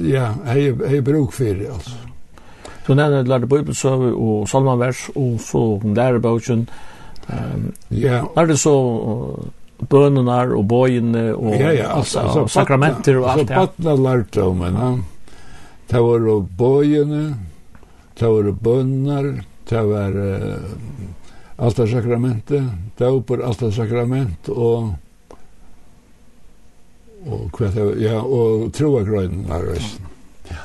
ja hej hej bruk for det, altså. Du nämner lärare Bibelsøv og salmanvers og så lærer lärarboken. Um, ja. Er det så bønene og bøyene og ja, ja, altså, altså, sakramenter og alt det. Så bøyene lærte om henne. Det var bøyene, det var bönnar, det var uh, Alta sakramentet, døper Alta sakrament og og hva det var, ja og troa grøyden var resten. Ja.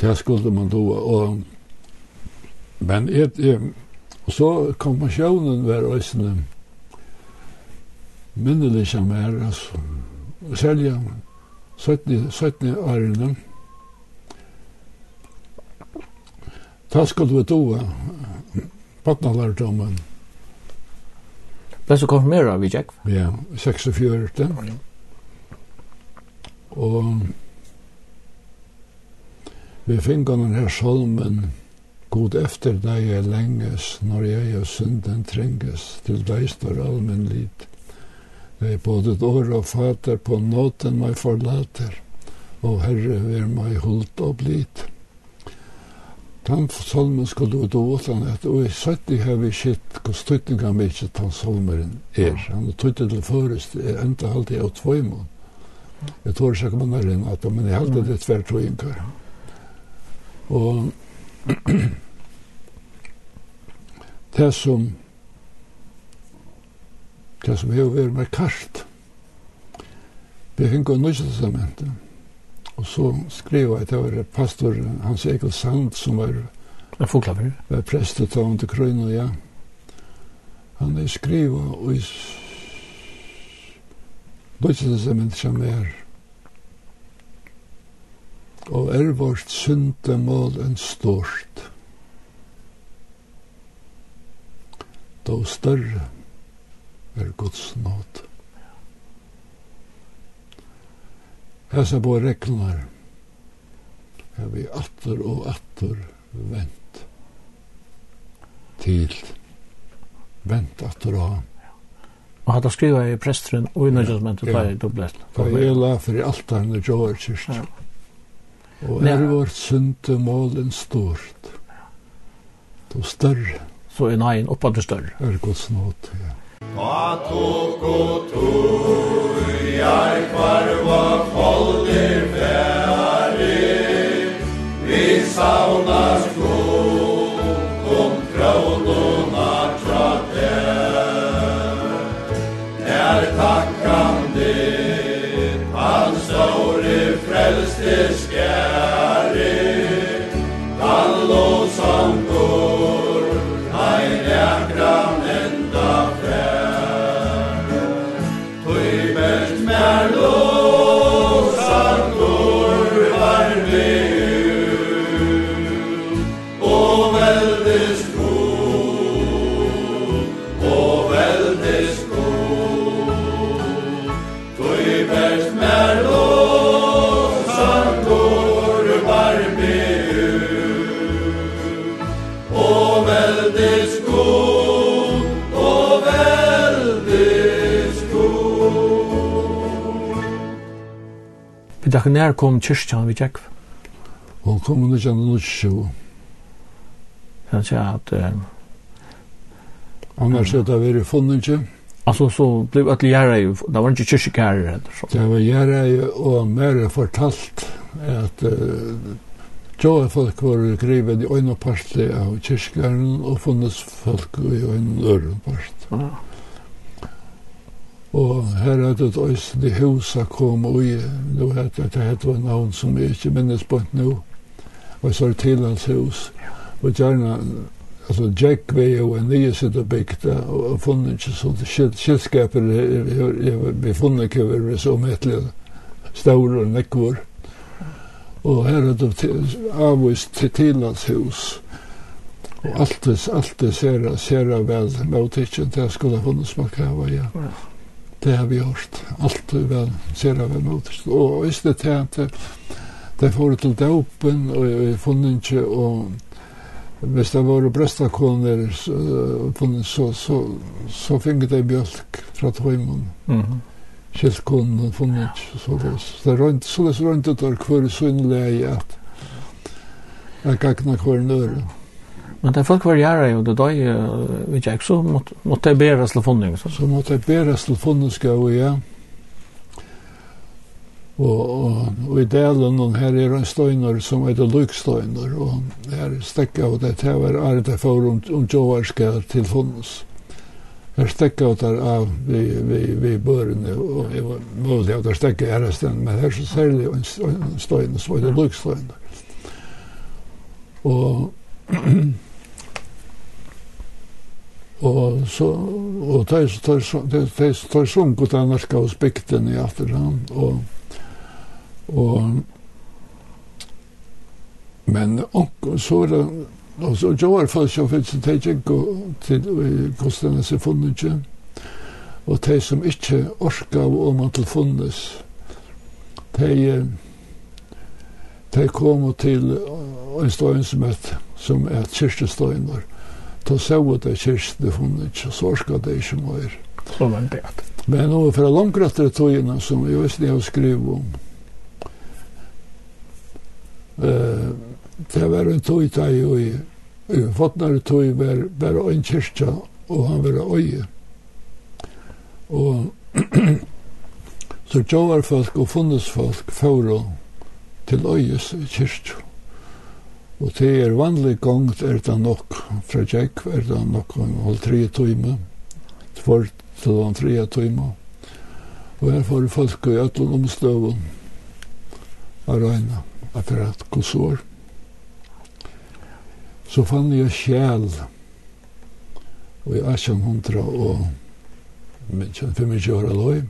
Det skulle man do, og men et et, og så konfirmasjonen var resten minnelig som er altså selja 17 17 årene. Ta skulle vi då Patnalardomen. Ble så konfirmeret vi Jack? Ja, 46. Og vi finner den her salmen God efter deg er lenges, når jeg og synden trenges, til deg står allmenn lit. Jeg er både år og fater, på nåten meg forlater, og Herre, vær meg holdt og blitt. Tan solmen skulle ut og åtland et, og i søtti har vi skitt hva støytninga vi ikke tan solmeren er. Han er tøytte til forest, enda halte jeg og tvøymon. Jeg tror ikke man er inn at, men jeg halte det tver tvøyngar. Og det som det som har vært med kart, vi finner noe testamentet, Og så skrev jeg til var pastor Hans Egil Sand som var En folklaver? Var prestet av han til Krøyna, ja. Han er skriva og i Bøtselsementet som er og er vårt syndemål en stort. Då større er Guds nåd. Hesa bo reknar har vi atter og atter vent til vent atter og Og hatt å skriva i presteren og i nødgjøsmentet på i dobbelt. For jeg la for i alt han er jo kyrst. Og er vårt synte målen stort. Og større. Så er neien oppa til større. Er gods nåt, ja. Patoko tu jeg parva folder færi Vi saunas go kom kraudo na der. Er takkande han store frelste skær Men takk nær kom kyrkjan vi tjekk. Hon kom under kjan kjenne lutsjo. Han sier at... Annars er det vært funnet ikke. Altså, så blev att lära jo, det var ikke kyrkokärare eller så. Det var gjerra ju och mer fortalt at uh, Jo, folk var grivet i øyne parti av kyrkjæren, og funnes folk i øyne øren parste. Ja. Og her er det også de Husa kom og i, nå heter det, det heter en navn som jeg ikke minnes på nå, og så er det Tillands hus. Og gjerne, altså Jack var jo en nye sitt og bygde, og funnet ikke sånt, skilskaper, vi funnet ikke over som etlig, store og nekvor. Og her er det avvist til Tillands hus. Og alt det, alt det ser, ser vel, med å det skulle ha funnet smakke av, ja. Ja det har vi gjort. Alt er vel, ser jeg vel mot Og hvis det er at det får til døpen og i funninje og hvis det var brøstakoner funnet så, så, så finner de bjølk fra tøymon. Mm -hmm. Kjelkonen funnet så det. Så det rønt, så det rønt ut av hver synlig at jeg gagna hver nøyre. Men det folk var varierar jo, det døy, vi tjekk, så måtte jeg det til funding. så så mot det bära telefonen ska vi ja. Og, og, og i delen den her er en støyner som heter Lykstøyner, og her stäcka av det det var er det for om om jag ska till fonds. Här stäcka och där av vi vi vi børene, og jeg var mulig möjligt att stäcka här stedet, men her så ser det en støyner som heter Lykstøyner. Og Og så, og de som sunk sum av norska skal spekten i afterhand, og, og, men, og, så er det, og så jo gjør folk så finnes det Tejik og til kostene seg funnet ikke, og de som ikke orka av om at det funnes, de, de kom til en støyn som et, som er kyrstestøyner, Då så ut det kyrste funnet, og så skal det ikke mer. Så var det at. Men nå for langt etter togene som jeg visste jeg har skrivet om, Eh, det var en tog da jeg i Fotnar tog var, var en kyrkja, og han var øye. Og så gjør folk og funnes folk for til øyes kyrkja. Og det er vanlig gongt er det nok fra Jack, er det nok en halv tre tøyme, tvart til den tre tøyme. Og her får folk i ætlen om støven av regna, etter at kosår. Så fann jeg sjæl, og i 1800 og 25 år aloi.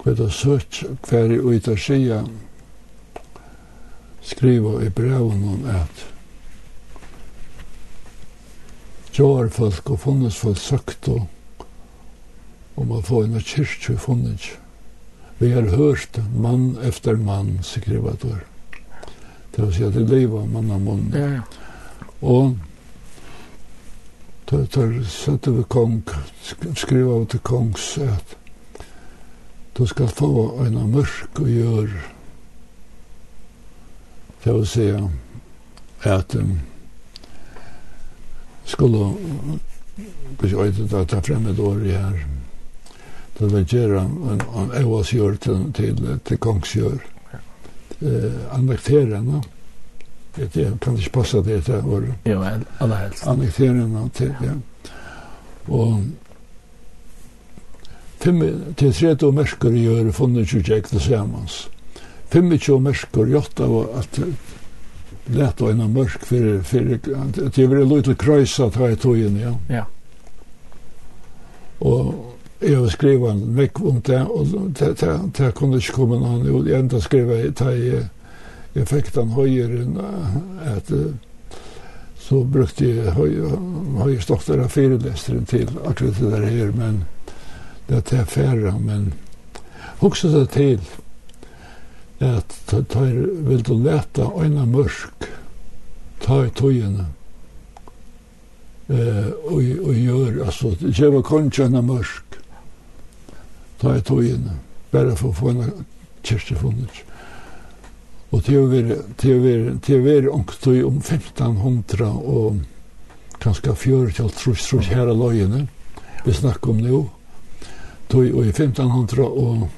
hva er det søtt, hva er det ut av sjæl, skriva i breven om at Jårfolk og funnes folk funnesfolk og om å få en kyrkje funnet. Vi har hørt mann efter mann, skriva der. Det vil si at det lever mann av mann. Ja, ja. Og der, der sette vi kong, skriva av til kongs at du skal få en mørk og gjøre Det vil si at um, skulle kanske öjtet att ta frem et år i her då vill göra en, en åsgör til, til till kongsgör eh, annekterarna det kan ikke passe det här året ja, aller helst annekterarna til ja. og Fem til tredje og merker gjør funnet ikke ekte sammans. 25 mørker jotta og at lett og en mørk for, for at jeg vil litt krøysa ta i tog ja. Ja. Og jeg har skrivet en vekk om det, og det, det, det kunne ikke komme noen, og jeg enda skrivet jeg, det jeg, jeg fikk den høyere at så brukte jeg høyere stokter av firelesteren til akkurat det der her, men det er færre, men hoksa det til, at tøyr vil du leta øyna mørk, ta i tøyene, eh, og, og gjør, altså, kjeva konjana mørk, ta i tøyene, bare for å få en kyrste funnet. Og til å være, til å være, til å være om 1500 og kanskje 40 til trus, trus her av løyene, vi snakker om nå, tøy og i 1500 og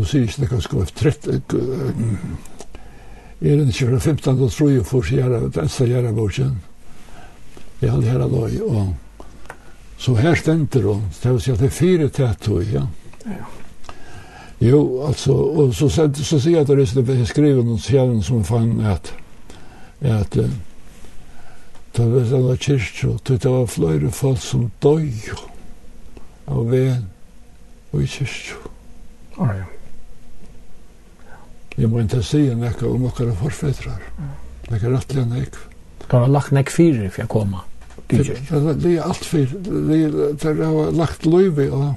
nu sier jeg ikke det kan sko Jeg er ikke 15 og tror jeg for å gjøre det eneste gjøre bortsen. Jeg har det her dag, og så her stender hun, det vil si at det er fire tett ja. Ja. Jo, altså, og så, så, så sier jeg at det er jeg skriver noen sjelen som fann at, at det var en kyrkje, og det var flere folk som døy av ven og i kyrkje. Å ja. Jeg må inte säga näka om okkara Det är rättliga nek. Du har lagt nek fyra för att komma. Det er allt fyra. Det har lagt løyvi och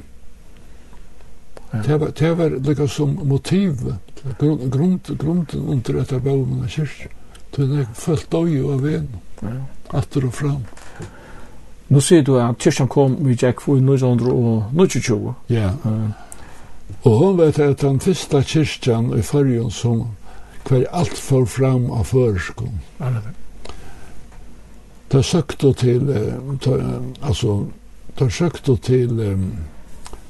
det var lika som motiv Grund, grund, grund under detta bølmen av kyrkja. Det er følt døy av en. Ja. Atter och fram. Nu ser du att kyrkan kom med Jack för for 1920. Ja. Og hon vet at den første kyrkjan i Førjun som hver alt får fram av førskum. Da søkte til, ta, altså, da søkte til um,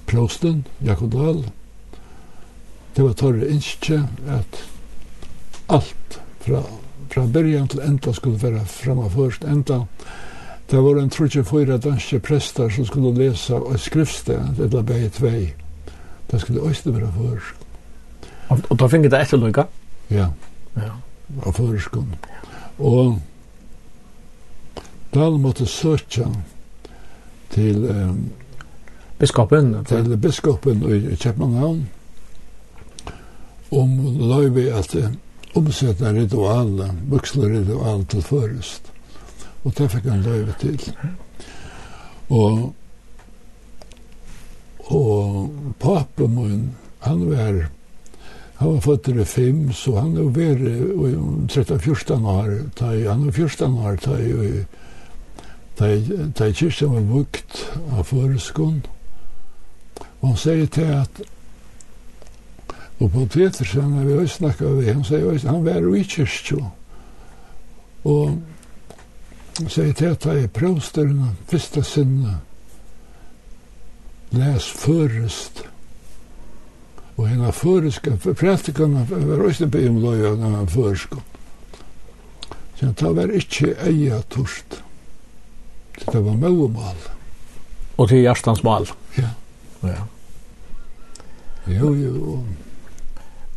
prosten, Jakob Dahl. Det var torre innskje at alt fra, fra början til enda skulle være fram av først enda. Det var en trutje fyra danske prester som skulle lesa og skriftsted, det var bare tvei det skulle også være først. Og, og da finner det etter lykka? Ja. Ja. Av førsken. Og da måtte søke til um, biskopen til biskopen i, i om løyve at omsette ritualet, vuxle ritualet til først. Og det fikk han løyve til. Og Og pappa min, han var, han var født i fem, så han var vært i 13-14 år, ta, han var 14 år, ta, i, ta, ta kyrkjen var bukt av føreskånd. Og han sier til at Og på Petersen når vi har snakket over det. Han sier at han var i kyrkjå. Og sier til at jeg prøvstørene, første sinne, les førest. Og henne føreska, prætikana var også på om løy av henne føreska. Så det var ikke eia torst. Det var mauemal. Og til hjertans mal. Ja. Ja. Jo, jo.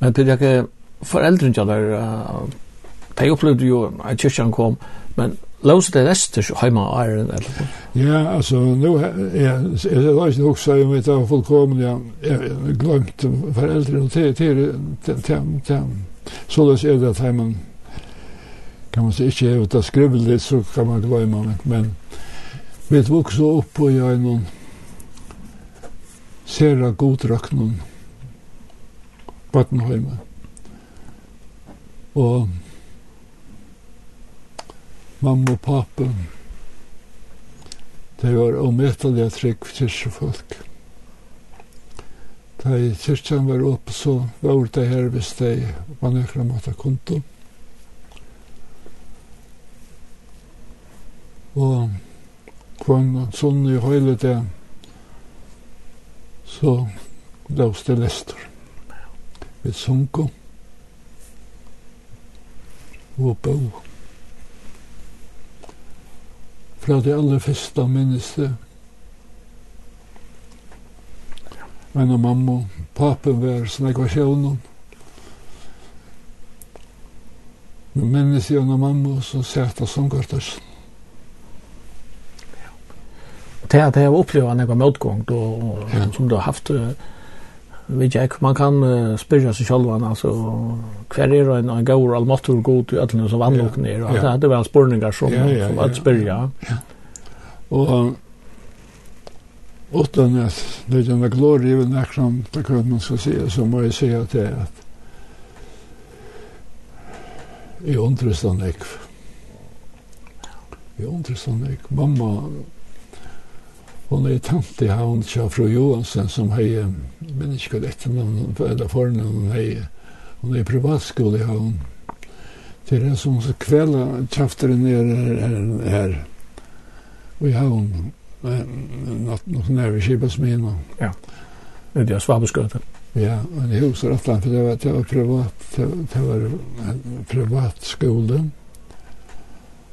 Men til jeg foreldren til der, de opplevde jo at kyrkjan kom, men Låser det rester hemma Iron eller? Ja, altså, nu er det låst nog så med det fullkomliga glömt föräldrar och til, til, til, til. så det er det at hemma kan man säga inte att det litt, så kan man glemme det men vi vuxna opp på jag någon sera god raknon Battenheimer. Og mamma og pappa. Det var omettelig trygg kyrkjefolk. Da kyrkjan var oppe, så var det her hvis de var nøkla måtte konto. Og kvann sånn i høyle det, så lås det lester. Vi sunko og bøk fra det aller første minnestet. Men og mamma og papen var sånn jeg var sjøvnen. Men minnes jeg og mamma, så sæt jeg som gørtøsten. Det er at jeg opplever en motgång då, ja. som du har haft vet jag man kan uh, spyrja sig själv alltså kvar är en en går all motor god till alla som anlock ner och det hade väl spårningar som ja, ja, som att spyrja. Ja. Och utan att det är en glory även när som det kan man så se så må jag säga att det att i ontrustan ek. i ontrustan ek. Mamma Hon er tant i havn til fru Johansen som hei, men ikke hva dette navn, eller fornavn, hei, hon er i privatskole i havn. Det er som kvela kvelda tjafteren er her, her, og i havn, natten og nær vi kipas med innan. Ja, det er svabeskøte. Ja, men i huset at for det var, det var privat, det var privat skolen.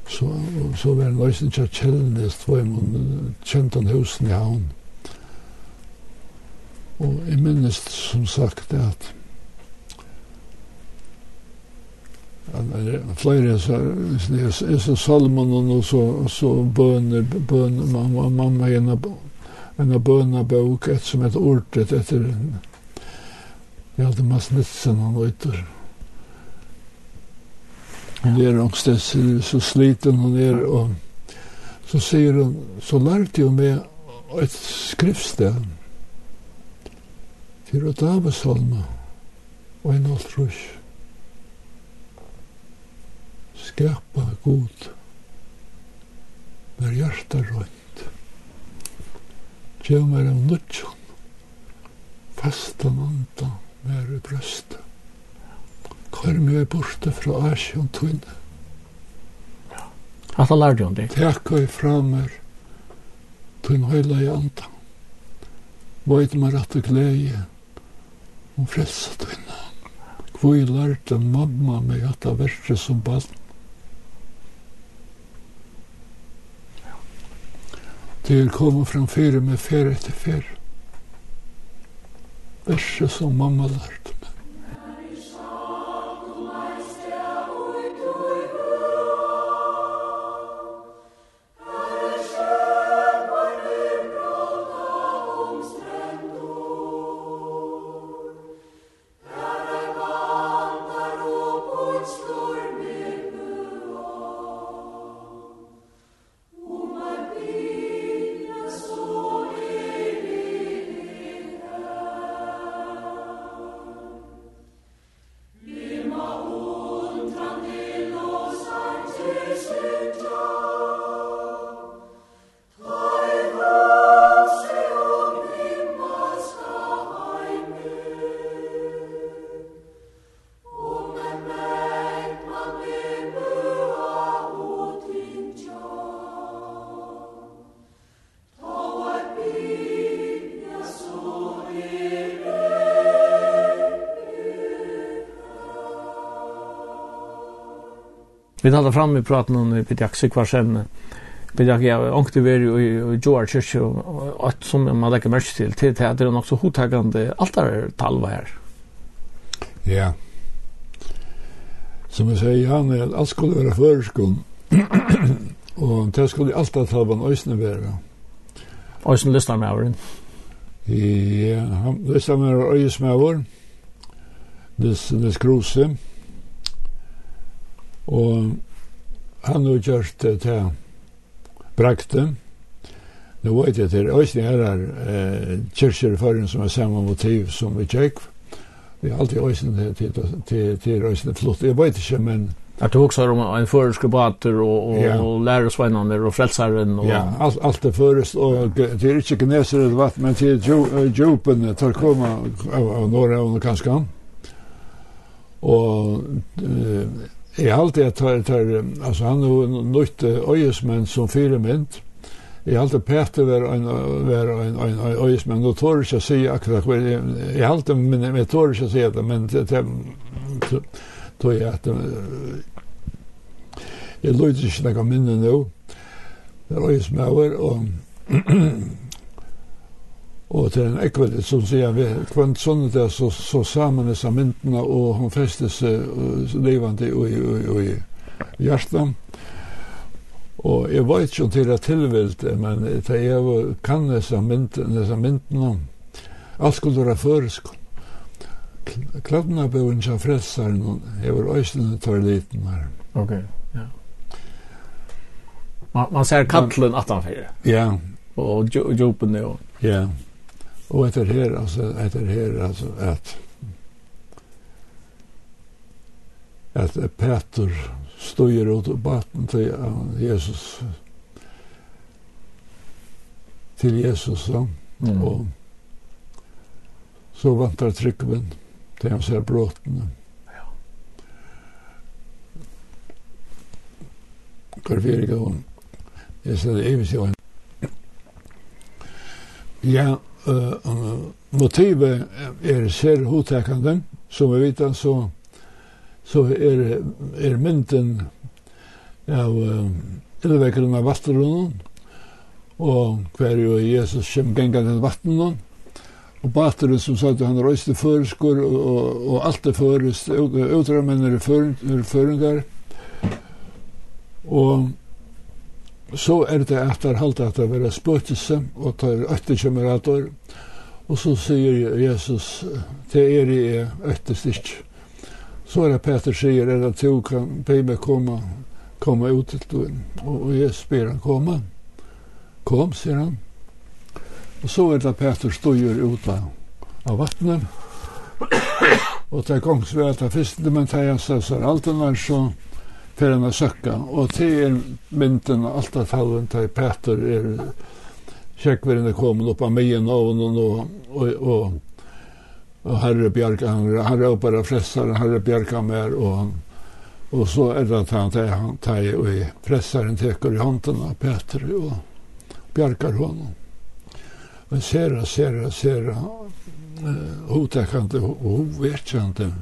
Så, så var det nøysen til Kjellnes, två i måneden, han husen i havn. Og jeg minnes som sagt at flere så er så salmen og så, så bøner, bøner, mamma, mamma en av en av bøna bøk, et som et ordet etter Hjaltemar Snitsen han var ytter. Hun er angstens så sliten hon er, og så sier hon så lærte hun meg et skriftsted til å dame salme og en alt rush. Skapa god med hjarta rønt. Kjømer en nutjon, fastan andan med i brøstet kvar mig er borte fra Asjon Tune? Hatta lærte hun det. Tekka i framer tun høyla i andan. Vøyt meg rett og glede om frelsa tunna. Kvoi lærte mamma meg at det verste som barn. Det er kommet fram fire med fer etter fer. Verset som mamma lærte. Vi hadde fram i praten om Pidjak Sikvarsemne. Pidjak, ja, ångte vi i Joar Kyrkje, og alt som man legger merke til, til det er nok så hodtagende talva her. Ja. Som jeg sier, Jan, alt skulle være føreskånd, og det skulle altartalvan øsne være. Øsne lyster med avren. Ja, han lyster med øyesmøver, Nes Kruse, Og han har gjort det til brakte. Nå vet jeg til Øystein her er eh, kyrkjer i førjen som er samme motiv som vi tjekk. Vi har alltid Øystein til, til, til, til Øystein flott. Jeg vet ikke, men... Jeg du også om en føreskribater og, og, ja. og lærersveinene og frelseren. Og... Ja, alt, alt er førest. Og det er ikke gneser et vatt, men til djupen tar koma av, av Norge og kanskje. Og Uh, Jeg har alltid at tar, tar, altså han er nødt øyesmenn som fire mynd. Jeg har alltid Peter var en, være en, en, en øyesmenn, Nå tår ikke å si akkurat, hva. jeg har alltid, men jeg tår ikke å si det, men det tog jeg at jeg løyde ikke noe minne nå. Det er øyesmenn, og Og til en ekveld, som sier vi, kvant sånn der, så, så sammen disse myndene, og hun festes uh, levende i, i, i i hjertet. Og jeg vet ikke om til det tilvilt, men det jeg kan disse myndene, disse myndene, alt skulle være føresk. Kladna bøven som frelser noen, jeg var øyne tar liten her. Ok, ja. Man, man ser kattelen at han fyrer. Ja. Og djupene jo. Ja. Yeah. Och her, altså, alltså her, altså, alltså att att støyer ut på baten till Jesus till Jesus så. Mm. Och så vantar tryckven till han ser brotten. Ja. Karveriga hon. Jag säger, det vill se hon. Ja, uh, motivet er ser hotekande, som vi vet så, så er, er mynden av uh, illvekkerne av vattrunnen, og hver jo Jesus kjem gengan den vattnet, og bateren som sa at han røyste føreskor, og, og, og alt er førest, utrammen er føringar, og så er det at det er halte at det er spøtelse, og det er øttekjømmerator, og så sier Jesus, det er i øttestikk. Så er det Peter sier, er det to kan be meg komme, komme ut til doen. Og, Jesus ber han komme. Kom, sier han. Og så er det Peter støyer ut av, av vattnet. Og det er gangsvært av fyrste, men det er så, så alt den er så, för en sökka och det är mynten allt att fallen till Peter är checkvärden kommer upp av mig och och och och och herre Björk han han ropar fressar herre Björk mer och och så är det att han tar han tar och pressaren tar i handen av Peter och Björkar honom. Men ser ser ser eh hotar kan och vet inte.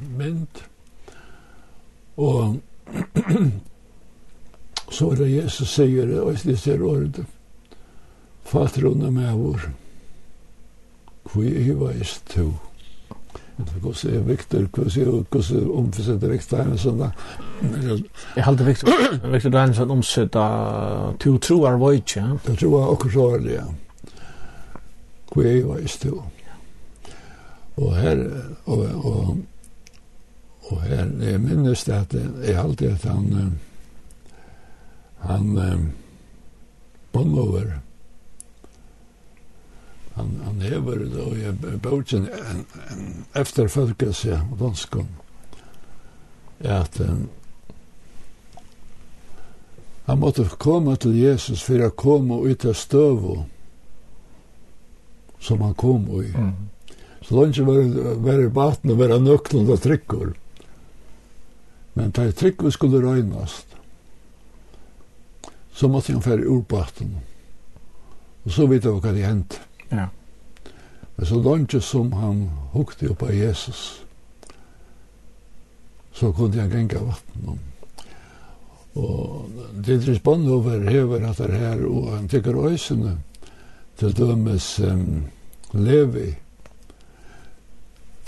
Och så er det Jesus sier det, og det ser året, fatrona med vår, hvor er jeg var i stå. Hvordan er Victor, hvordan er omfisette Victor Heinesen da? Jeg halte Victor, Victor Heinesen omsette to troar vøyt, ja? tror jeg akkurat så er det, ja. Hvor jeg var i stå. Og her, og, og Og her, jeg minnes det at jeg alltid at han, han, Bonhoeffer, han, han hever då i bogen en, en efterfølgelse av danskom, at um, han måtte komme til Jesus for å komme ut av støv som han kom i. Mm. Så langt var det bare baten og være nøklen og trykker. Men da jeg trygg vi skulle røynast, så måtte jeg fære urbaten. Og så vet jeg hva det hendte. Ja. Men så langt som han hukte opp av Jesus, så kunne jeg genga vatten om. Og det er spann over hever at det her, og han tykker øysene til dømes um, Levi.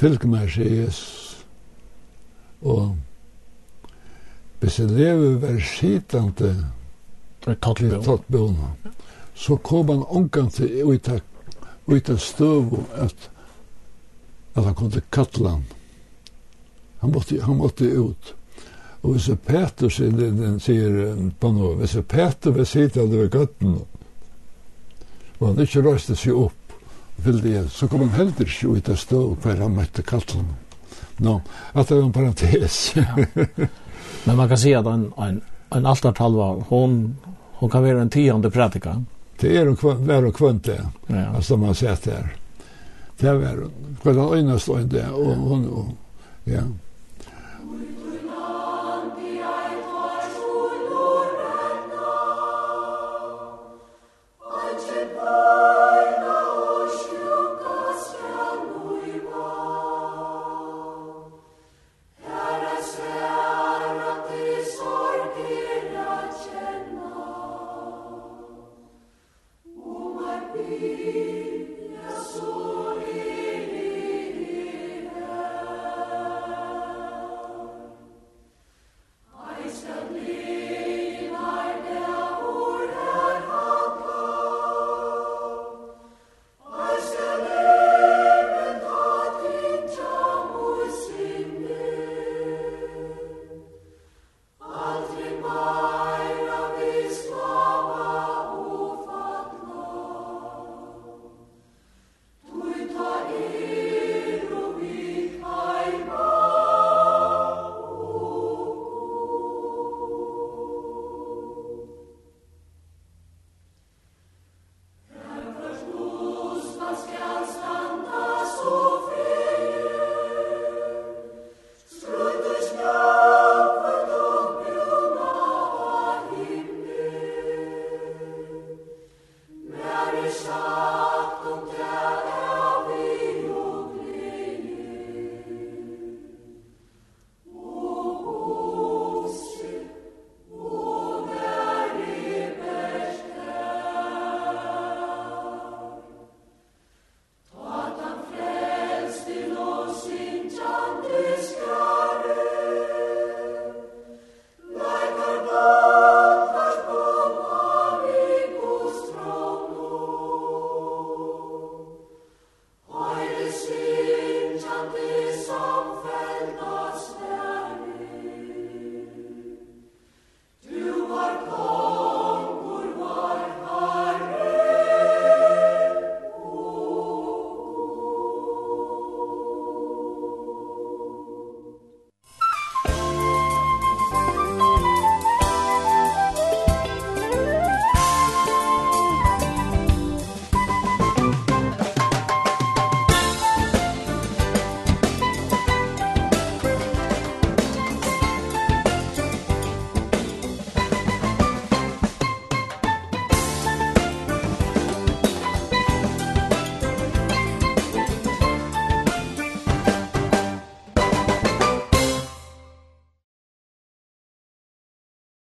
Fylk meg, sier Jesus. Og hvis elever var skitende i tattbøna, så kom han omgang til ut av, ut av støv at, at han kom til Katland. Han måtte, han måtte ut. Og hvis Peter sier, den sier på noe, hvis Peter var sittende ved gøtten, og han ikke røste seg opp, vilde så kom han heller ikke ut av støv hver han møtte Katland. Nå, no, at det var en parentes. Men man kan se att en, en, en altartalva, hon, hon kan vara en tionde predika. Det är en värre det. ja. alltså man sett här. Det är värre. Kvöntlig öjnast och inte, och hon, och, ja.